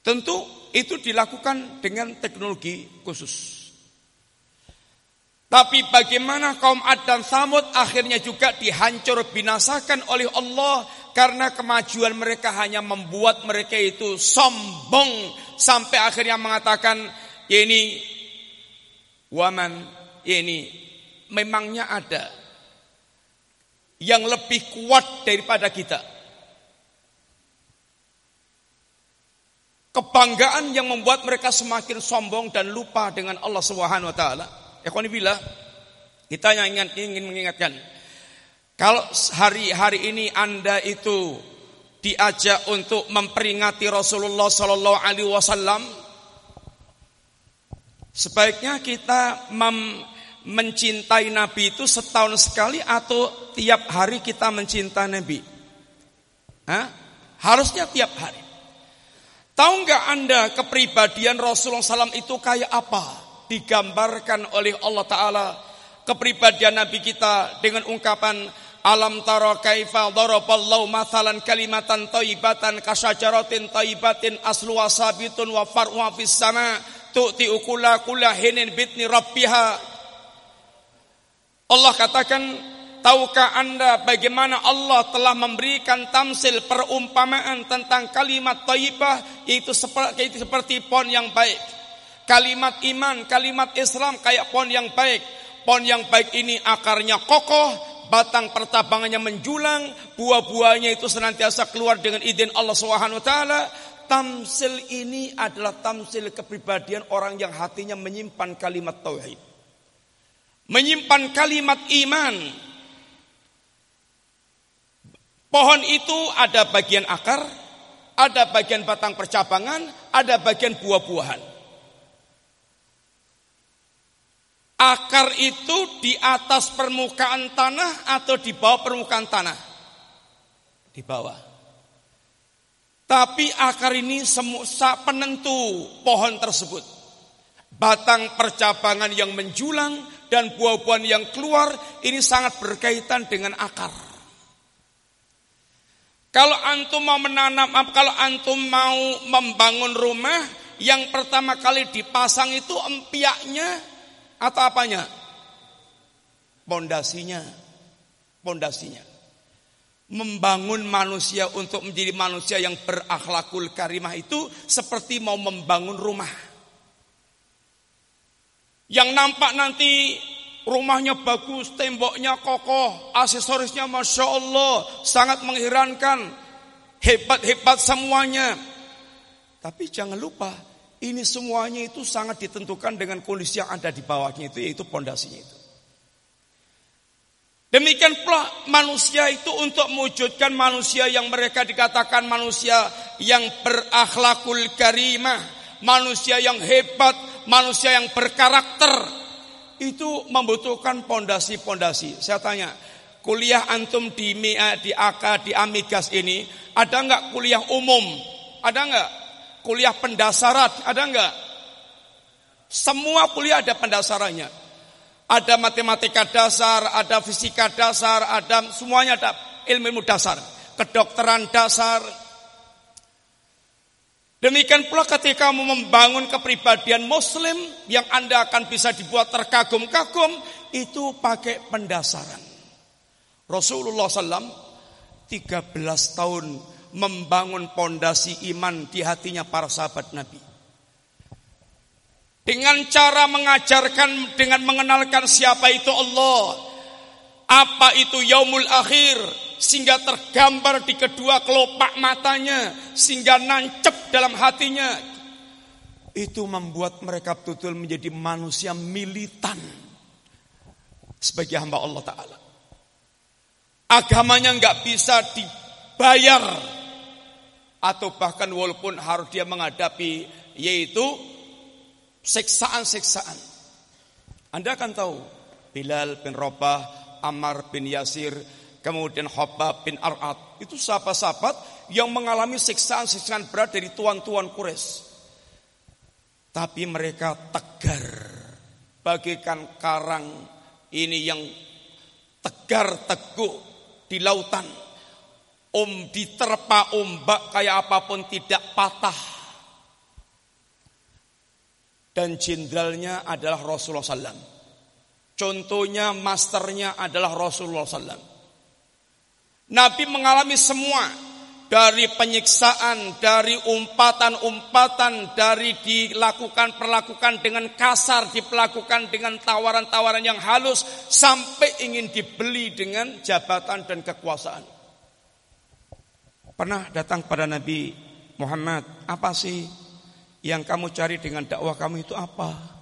Speaker 1: Tentu itu dilakukan dengan teknologi khusus. Tapi bagaimana kaum Ad dan Samud akhirnya juga dihancur binasakan oleh Allah karena kemajuan mereka hanya membuat mereka itu sombong sampai akhirnya mengatakan ya ini waman ya ini memangnya ada yang lebih kuat daripada kita. Kebanggaan yang membuat mereka semakin sombong dan lupa dengan Allah Subhanahu wa taala. Ikhwanibillah, kita yang ingin, ingin mengingatkan kalau hari-hari ini Anda itu diajak untuk memperingati Rasulullah sallallahu alaihi wasallam sebaiknya kita mem mencintai Nabi itu setahun sekali atau tiap hari kita mencintai Nabi? Hah? Harusnya tiap hari. Tahu nggak Anda kepribadian Rasulullah SAW itu kayak apa? Digambarkan oleh Allah Ta'ala kepribadian Nabi kita dengan ungkapan Alam tara kaifa daraballahu mathalan kalimatan thayyibatan kasyajaratin thayyibatin aslu wasabitun wa far'u fis sama tu'ti ukula kula hinin bitni rabbiha Allah katakan Tahukah anda bagaimana Allah telah memberikan tamsil perumpamaan tentang kalimat taibah yaitu seperti, yaitu seperti pohon yang baik. Kalimat iman, kalimat Islam kayak pohon yang baik. Pohon yang baik ini akarnya kokoh, batang pertabangannya menjulang, buah-buahnya itu senantiasa keluar dengan izin Allah taala. Tamsil ini adalah tamsil kepribadian orang yang hatinya menyimpan kalimat tauhid. Menyimpan kalimat iman, Pohon itu ada bagian akar, ada bagian batang percabangan, ada bagian buah-buahan. Akar itu di atas permukaan tanah atau di bawah permukaan tanah? Di bawah. Tapi akar ini semua penentu pohon tersebut. Batang percabangan yang menjulang dan buah-buahan yang keluar ini sangat berkaitan dengan akar. Kalau antum mau menanam, kalau antum mau membangun rumah, yang pertama kali dipasang itu empiaknya atau apanya? Pondasinya. Pondasinya. Membangun manusia untuk menjadi manusia yang berakhlakul karimah itu seperti mau membangun rumah. Yang nampak nanti Rumahnya bagus, temboknya kokoh, aksesorisnya Masya Allah, sangat mengherankan. Hebat-hebat semuanya. Tapi jangan lupa, ini semuanya itu sangat ditentukan dengan kondisi yang ada di bawahnya itu, yaitu pondasinya itu. Demikian pula manusia itu untuk mewujudkan manusia yang mereka dikatakan manusia yang berakhlakul karimah, manusia yang hebat, manusia yang berkarakter, itu membutuhkan pondasi-pondasi. Saya tanya, kuliah antum di MIA, di AK, di Amigas ini, ada nggak kuliah umum? Ada nggak? Kuliah pendasaran, ada enggak? Semua kuliah ada pendasarannya. Ada matematika dasar, ada fisika dasar, ada semuanya ada ilmu-ilmu dasar. Kedokteran dasar. Demikian pula ketika kamu membangun kepribadian muslim yang Anda akan bisa dibuat terkagum-kagum, itu pakai pendasaran. Rasulullah SAW 13 tahun membangun pondasi iman di hatinya para sahabat Nabi. Dengan cara mengajarkan, dengan mengenalkan siapa itu Allah, apa itu yaumul akhir, sehingga tergambar di kedua kelopak matanya, sehingga nancep dalam hatinya. Itu membuat mereka betul-betul menjadi manusia militan sebagai hamba Allah Ta'ala. Agamanya nggak bisa dibayar atau bahkan walaupun harus dia menghadapi yaitu seksaan-seksaan. Anda akan tahu Bilal bin Rabah, Ammar bin Yasir, kemudian Hobab bin Ar'ad. Itu sahabat-sahabat yang mengalami seksaan-seksaan berat dari tuan-tuan Quraisy. Tapi mereka tegar bagikan karang ini yang tegar teguh di lautan. Om diterpa ombak kayak apa pun tidak patah. Dan jenderalnya adalah Rasulullah SAW. Contohnya masternya adalah Rasulullah SAW. Nabi mengalami semua dari penyiksaan, dari umpatan-umpatan, dari dilakukan perlakukan dengan kasar, diperlakukan dengan tawaran-tawaran yang halus, sampai ingin dibeli dengan jabatan dan kekuasaan. Pernah datang pada Nabi Muhammad, apa sih yang kamu cari dengan dakwah kamu itu apa?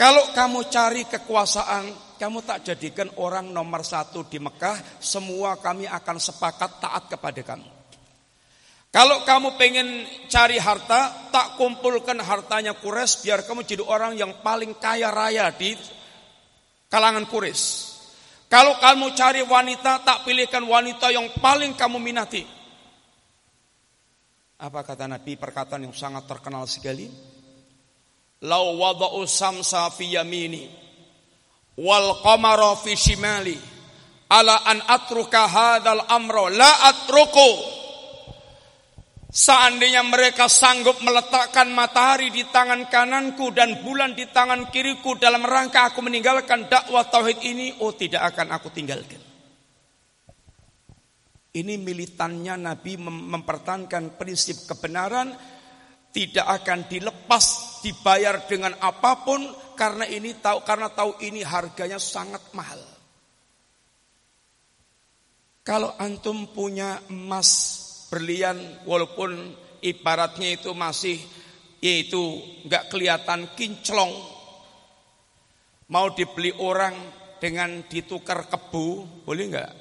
Speaker 1: Kalau kamu cari kekuasaan, kamu tak jadikan orang nomor satu di Mekah, semua kami akan sepakat taat kepada kamu. Kalau kamu pengen cari harta, tak kumpulkan hartanya Kures, biar kamu jadi orang yang paling kaya raya di kalangan Kures. Kalau kamu cari wanita, tak pilihkan wanita yang paling kamu minati. Apa kata Nabi perkataan yang sangat terkenal sekali? Lau wada'u samsa fi yamini wal qamara fi shimali ala an atruka hadzal amro la atruku Seandainya mereka sanggup meletakkan matahari di tangan kananku dan bulan di tangan kiriku dalam rangka aku meninggalkan dakwah tauhid ini, oh tidak akan aku tinggalkan. Ini militannya Nabi mempertahankan prinsip kebenaran tidak akan dilepas dibayar dengan apa pun karena ini tahu karena tahu ini harganya sangat mahal. Kalau antum punya emas berlian walaupun ibaratnya itu masih yaitu nggak kelihatan kinclong mau dibeli orang dengan ditukar kebu boleh nggak?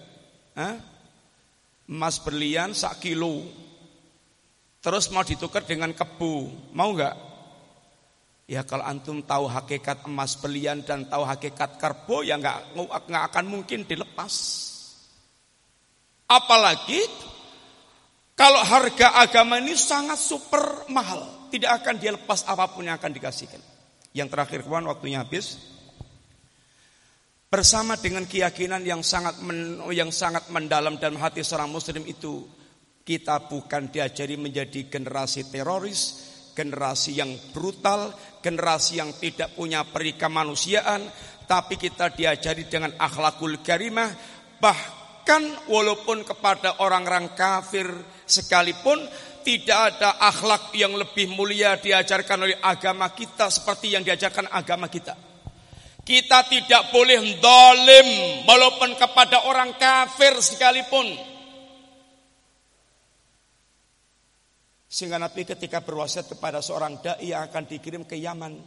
Speaker 1: Emas berlian sak kilo Terus mau ditukar dengan kebu, mau nggak? Ya kalau antum tahu hakikat emas belian dan tahu hakikat karbo ya nggak nggak akan mungkin dilepas. Apalagi kalau harga agama ini sangat super mahal, tidak akan dia lepas apa pun yang akan dikasihkan. Yang terakhir kawan waktunya habis. Bersama dengan keyakinan yang sangat men, yang sangat mendalam dalam hati seorang muslim itu kita bukan diajari menjadi generasi teroris, generasi yang brutal, generasi yang tidak punya perikamanusiaan, tapi kita diajari dengan akhlakul karimah, bahkan walaupun kepada orang-orang kafir sekalipun tidak ada akhlak yang lebih mulia diajarkan oleh agama kita seperti yang diajarkan agama kita. Kita tidak boleh dolim walaupun kepada orang kafir sekalipun. Sehingga Nabi ketika berwasiat kepada seorang dai yang akan dikirim ke Yaman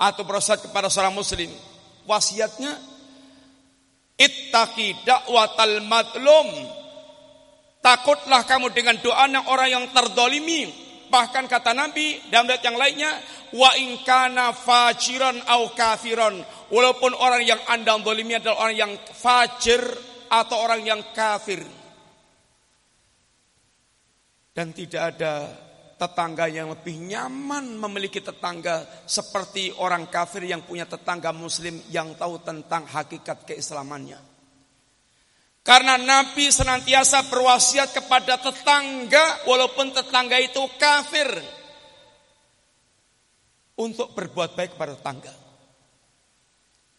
Speaker 1: atau berwasiat kepada seorang muslim, wasiatnya ittaqi da'watal madlum. Takutlah kamu dengan doa yang orang yang terdolimi. Bahkan kata Nabi dalam ayat yang lainnya, wa inkana fajiran au kafiron. Walaupun orang yang anda dolimi adalah orang yang fajir atau orang yang kafir. Dan tidak ada tetangga yang lebih nyaman memiliki tetangga seperti orang kafir yang punya tetangga muslim yang tahu tentang hakikat keislamannya. Karena Nabi senantiasa berwasiat kepada tetangga walaupun tetangga itu kafir untuk berbuat baik kepada tetangga.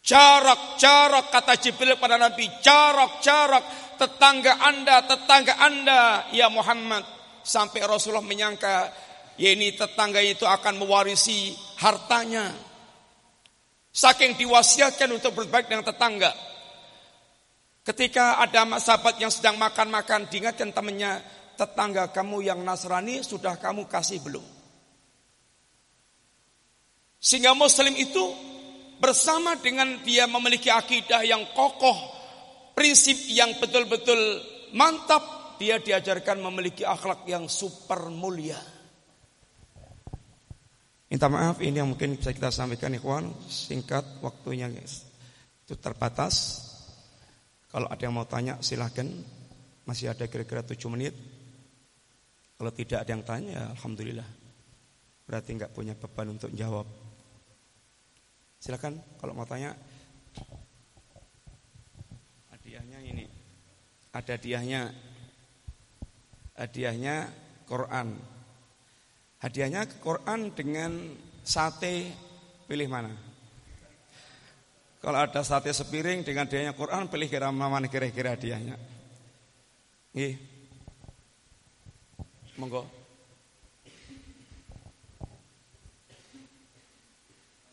Speaker 1: Jarak, jarak kata Jibril kepada Nabi, jarak, jarak tetangga Anda, tetangga Anda ya Muhammad sampai Rasulullah menyangka ya ini tetangga itu akan mewarisi hartanya. Saking diwasiatkan untuk berbaik dengan tetangga. Ketika ada sahabat yang sedang makan-makan, diingatkan temannya, tetangga kamu yang Nasrani sudah kamu kasih belum? Sehingga Muslim itu bersama dengan dia memiliki akidah yang kokoh, prinsip yang betul-betul mantap, dia diajarkan memiliki akhlak yang super mulia. Minta maaf ini yang mungkin bisa kita sampaikan ikhwan. Singkat waktunya guys. Itu terbatas. Kalau ada yang mau tanya silahkan. Masih ada kira-kira 7 menit. Kalau tidak ada yang tanya ya Alhamdulillah. Berarti nggak punya beban untuk jawab. Silahkan kalau mau tanya. Hadiahnya ini. Ada hadiahnya hadiahnya Quran. Hadiahnya Quran dengan sate pilih mana? Kalau ada sate sepiring dengan hadiahnya Quran pilih kira mana kira-kira hadiahnya? Nggih. Monggo.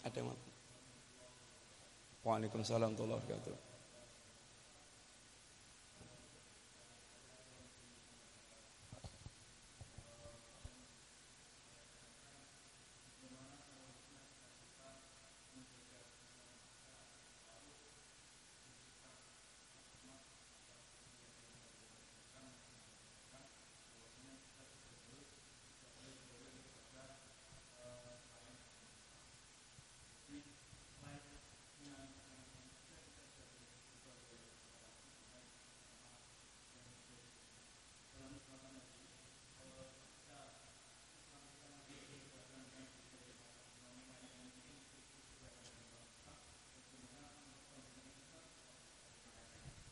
Speaker 1: Ada yang Waalaikumsalam warahmatullahi wabarakatuh.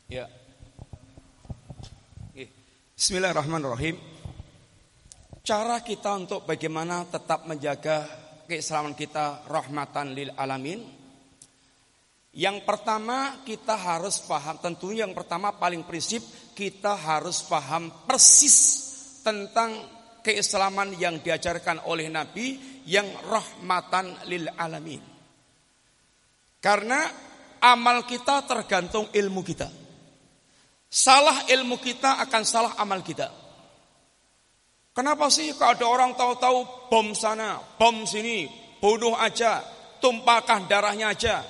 Speaker 1: Ya. Bismillahirrahmanirrahim. Cara kita untuk bagaimana tetap menjaga keislaman kita rahmatan lil alamin. Yang pertama kita harus paham, tentunya yang pertama paling prinsip kita harus paham persis tentang keislaman yang diajarkan oleh Nabi yang rahmatan lil alamin. Karena amal kita tergantung ilmu kita. Salah ilmu kita akan salah amal kita. Kenapa sih kalau ada orang tahu-tahu bom sana, bom sini, bunuh aja, tumpahkan darahnya aja.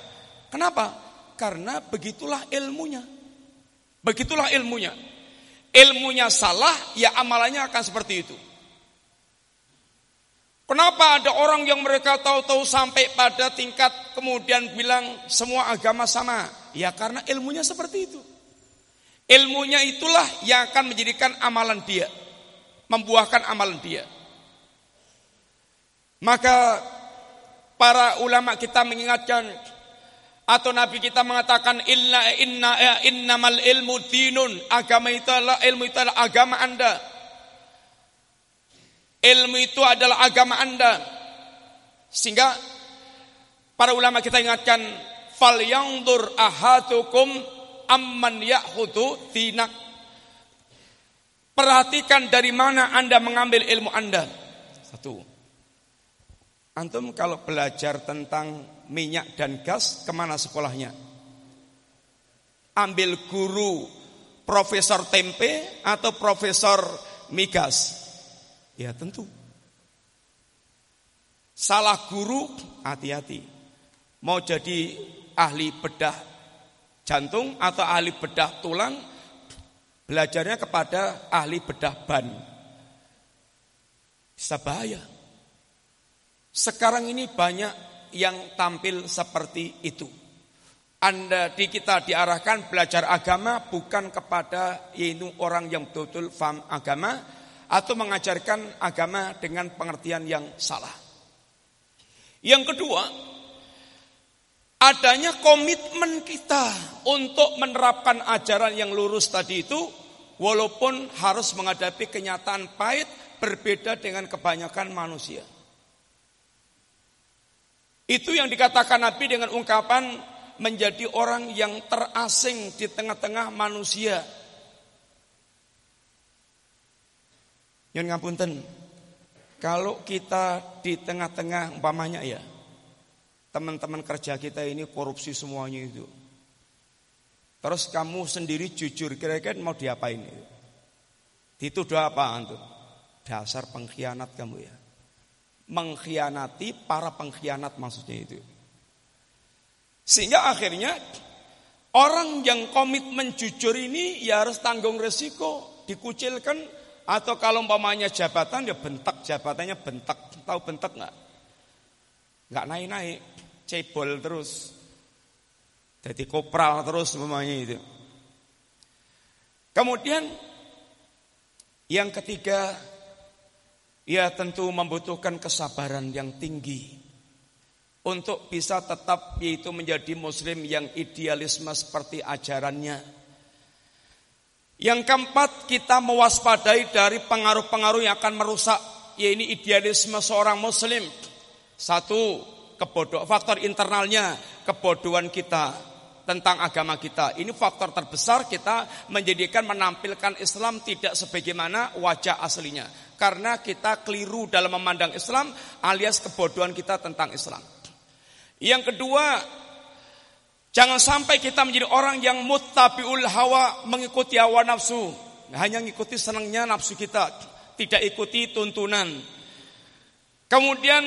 Speaker 1: Kenapa? Karena begitulah ilmunya. Begitulah ilmunya. Ilmunya salah, ya amalannya akan seperti itu. Kenapa ada orang yang mereka tahu-tahu sampai pada tingkat kemudian bilang semua agama sama? Ya karena ilmunya seperti itu. Ilmunya itulah yang akan menjadikan amalan dia, membuahkan amalan dia. Maka para ulama kita mengingatkan atau nabi kita mengatakan inna inna innamal ilmu dinun agama itu adalah ilmu itu adalah agama Anda. Ilmu itu adalah agama Anda. Sehingga para ulama kita ingatkan fal yangdur ahadukum amman ya'khudhu dinak. Perhatikan dari mana Anda mengambil ilmu Anda. Satu. Antum kalau belajar tentang minyak dan gas, ke mana sekolahnya? Ambil guru profesor tempe atau profesor migas? Ya tentu. Salah guru, hati-hati. Mau jadi ahli bedah jantung atau ahli bedah tulang belajarnya kepada ahli bedah ban. Bisa bahaya. Sekarang ini banyak yang tampil seperti itu. Anda di kita diarahkan belajar agama bukan kepada yaitu orang yang betul-betul faham agama. atau mengajarkan agama dengan pengertian yang salah. Yang kedua, adanya komitmen kita untuk menerapkan ajaran yang lurus tadi itu walaupun harus menghadapi kenyataan pahit berbeda dengan kebanyakan manusia. Itu yang dikatakan Nabi dengan ungkapan menjadi orang yang terasing di tengah-tengah manusia. Yang ngapunten, kalau kita di tengah-tengah umpamanya ya, teman-teman kerja kita ini korupsi semuanya itu. Terus kamu sendiri jujur, kira-kira mau diapain itu? Dituduh apa antum? Dasar pengkhianat kamu ya mengkhianati para pengkhianat maksudnya itu. Sehingga akhirnya orang yang komitmen jujur ini ya harus tanggung resiko, dikucilkan atau kalau umpamanya jabatan ya bentak jabatannya bentak. Tahu bentak nggak? Nggak naik-naik, cebol terus. Jadi kopral terus umpamanya itu. Kemudian yang ketiga ia tentu membutuhkan kesabaran yang tinggi untuk bisa tetap yaitu menjadi muslim yang idealisme seperti ajarannya. Yang keempat, kita mewaspadai dari pengaruh-pengaruh yang akan merusak yaitu idealisme seorang muslim. Satu, kebodoh faktor internalnya kebodohan kita tentang agama kita. Ini faktor terbesar kita menjadikan menampilkan Islam tidak sebagaimana wajah aslinya karena kita keliru dalam memandang Islam alias kebodohan kita tentang Islam. Yang kedua, jangan sampai kita menjadi orang yang muttabiul hawa mengikuti hawa nafsu, hanya mengikuti senangnya nafsu kita, tidak ikuti tuntunan. Kemudian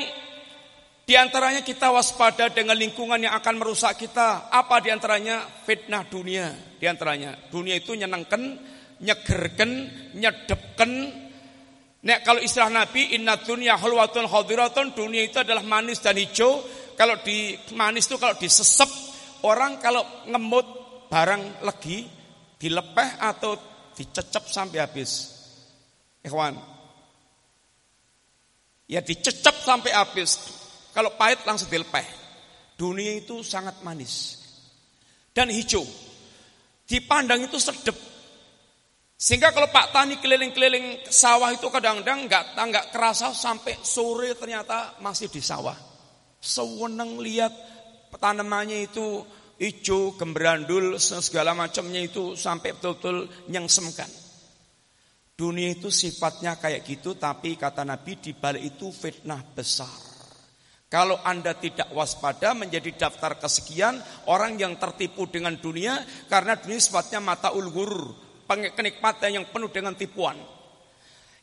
Speaker 1: di antaranya kita waspada dengan lingkungan yang akan merusak kita. Apa di antaranya? Fitnah dunia. Di antaranya dunia itu nyenangkan, nyegerken, nyedepken, Nek kalau istilah Nabi inna dunya hulwatun khadiratun dunia itu adalah manis dan hijau. Kalau di manis itu kalau disesep orang kalau ngemut barang lagi dilepeh atau dicecep sampai habis. Ikhwan. Ya dicecep sampai habis. Kalau pahit langsung dilepeh. Dunia itu sangat manis dan hijau. Dipandang itu sedep, sehingga kalau Pak Tani keliling-keliling sawah itu kadang-kadang nggak nggak kerasa sampai sore ternyata masih di sawah. Sewenang lihat tanamannya itu hijau, gembrandul, segala macamnya itu sampai betul-betul nyengsemkan. Dunia itu sifatnya kayak gitu, tapi kata Nabi di balik itu fitnah besar. Kalau Anda tidak waspada menjadi daftar kesekian orang yang tertipu dengan dunia karena dunia sifatnya mata ulgur, kenikmatan yang penuh dengan tipuan.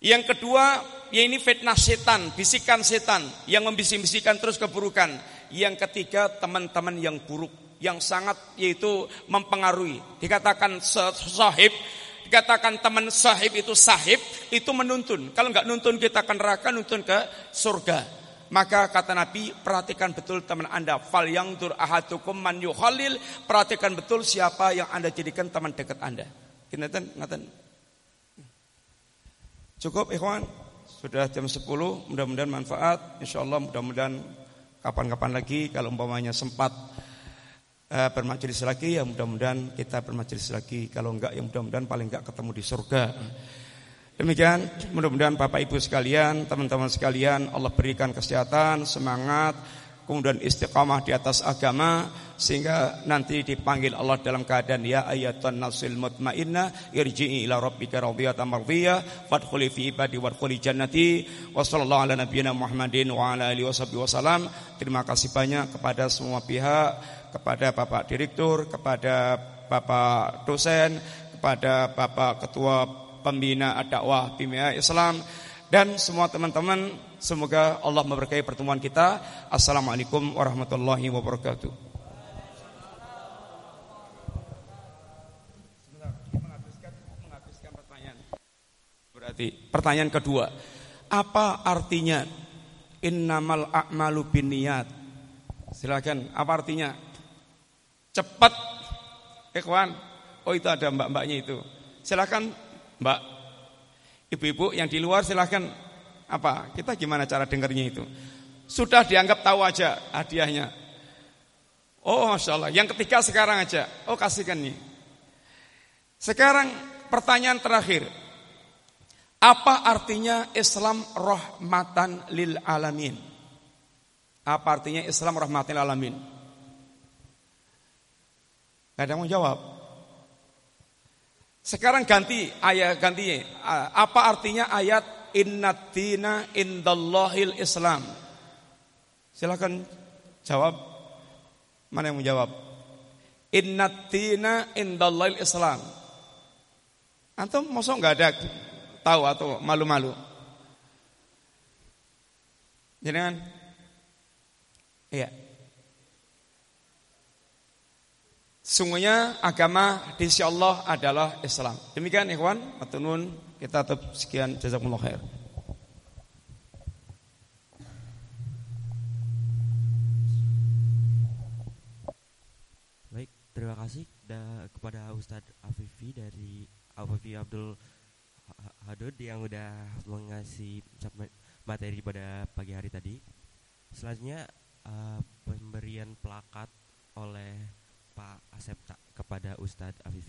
Speaker 1: Yang kedua, ya ini fitnah setan, bisikan setan yang membisik-bisikan terus keburukan. Yang ketiga, teman-teman yang buruk yang sangat yaitu mempengaruhi. Dikatakan sahib, dikatakan teman sahib itu sahib, itu menuntun. Kalau nggak nuntun kita akan neraka, nuntun ke surga. Maka kata Nabi, perhatikan betul teman Anda. Fal yang dur ahadukum man yuhalil. Perhatikan betul siapa yang Anda jadikan teman dekat Anda. Kinten ngaten. Cukup ikhwan. Sudah jam 10, mudah-mudahan manfaat. Insyaallah mudah-mudahan kapan-kapan lagi kalau umpamanya sempat uh, bermajelis lagi ya mudah-mudahan kita bermajelis lagi. Kalau enggak ya mudah-mudahan paling enggak ketemu di surga. Demikian mudah-mudahan Bapak Ibu sekalian, teman-teman sekalian Allah berikan kesehatan, semangat, kemudian istiqamah di atas agama sehingga nanti dipanggil Allah dalam keadaan ya ayatan nasil mutmainnah irji'i ila rabbika radiyatan mardiyah fadkhuli fi ibadi wadkhuli jannati wa sallallahu ala nabiyyina Muhammadin wa ala alihi wasallam terima kasih banyak kepada semua pihak kepada Bapak Direktur kepada Bapak dosen kepada Bapak Ketua Pembina Dakwah Bimia Islam dan semua teman-teman semoga Allah memberkahi pertemuan kita. Assalamualaikum warahmatullahi wabarakatuh. Berarti pertanyaan kedua, apa artinya innamal a'malu binniyat? Silakan, apa artinya? Cepat, ikhwan. Oh itu ada mbak-mbaknya itu. Silakan, Mbak. Ibu-ibu yang di luar silahkan apa? Kita gimana cara dengarnya itu? Sudah dianggap tahu aja hadiahnya. Oh Masya Allah. Yang ketiga sekarang aja. Oh kasihkan nih. Sekarang pertanyaan terakhir. Apa artinya Islam rahmatan lil alamin? Apa artinya Islam rahmatan lil alamin? Gak ada yang mau jawab. Sekarang ganti ayat ganti. Apa artinya ayat innatina indallahil Islam? Silakan jawab. Mana yang mau jawab? Innatina indallahil Islam. Antum mosok nggak ada tahu atau malu-malu? Jangan. Iya. Sungguhnya agama di sisi Allah adalah Islam. Demikian ikhwan, matunun kita tetap sekian jazakumullah khair.
Speaker 3: Baik, terima kasih kepada Ustadz Afifi dari Afifi Abdul Hadud yang udah mengasih materi pada pagi hari tadi. Selanjutnya uh, pemberian plakat oleh Pak Asep kepada Ustadz Afifi.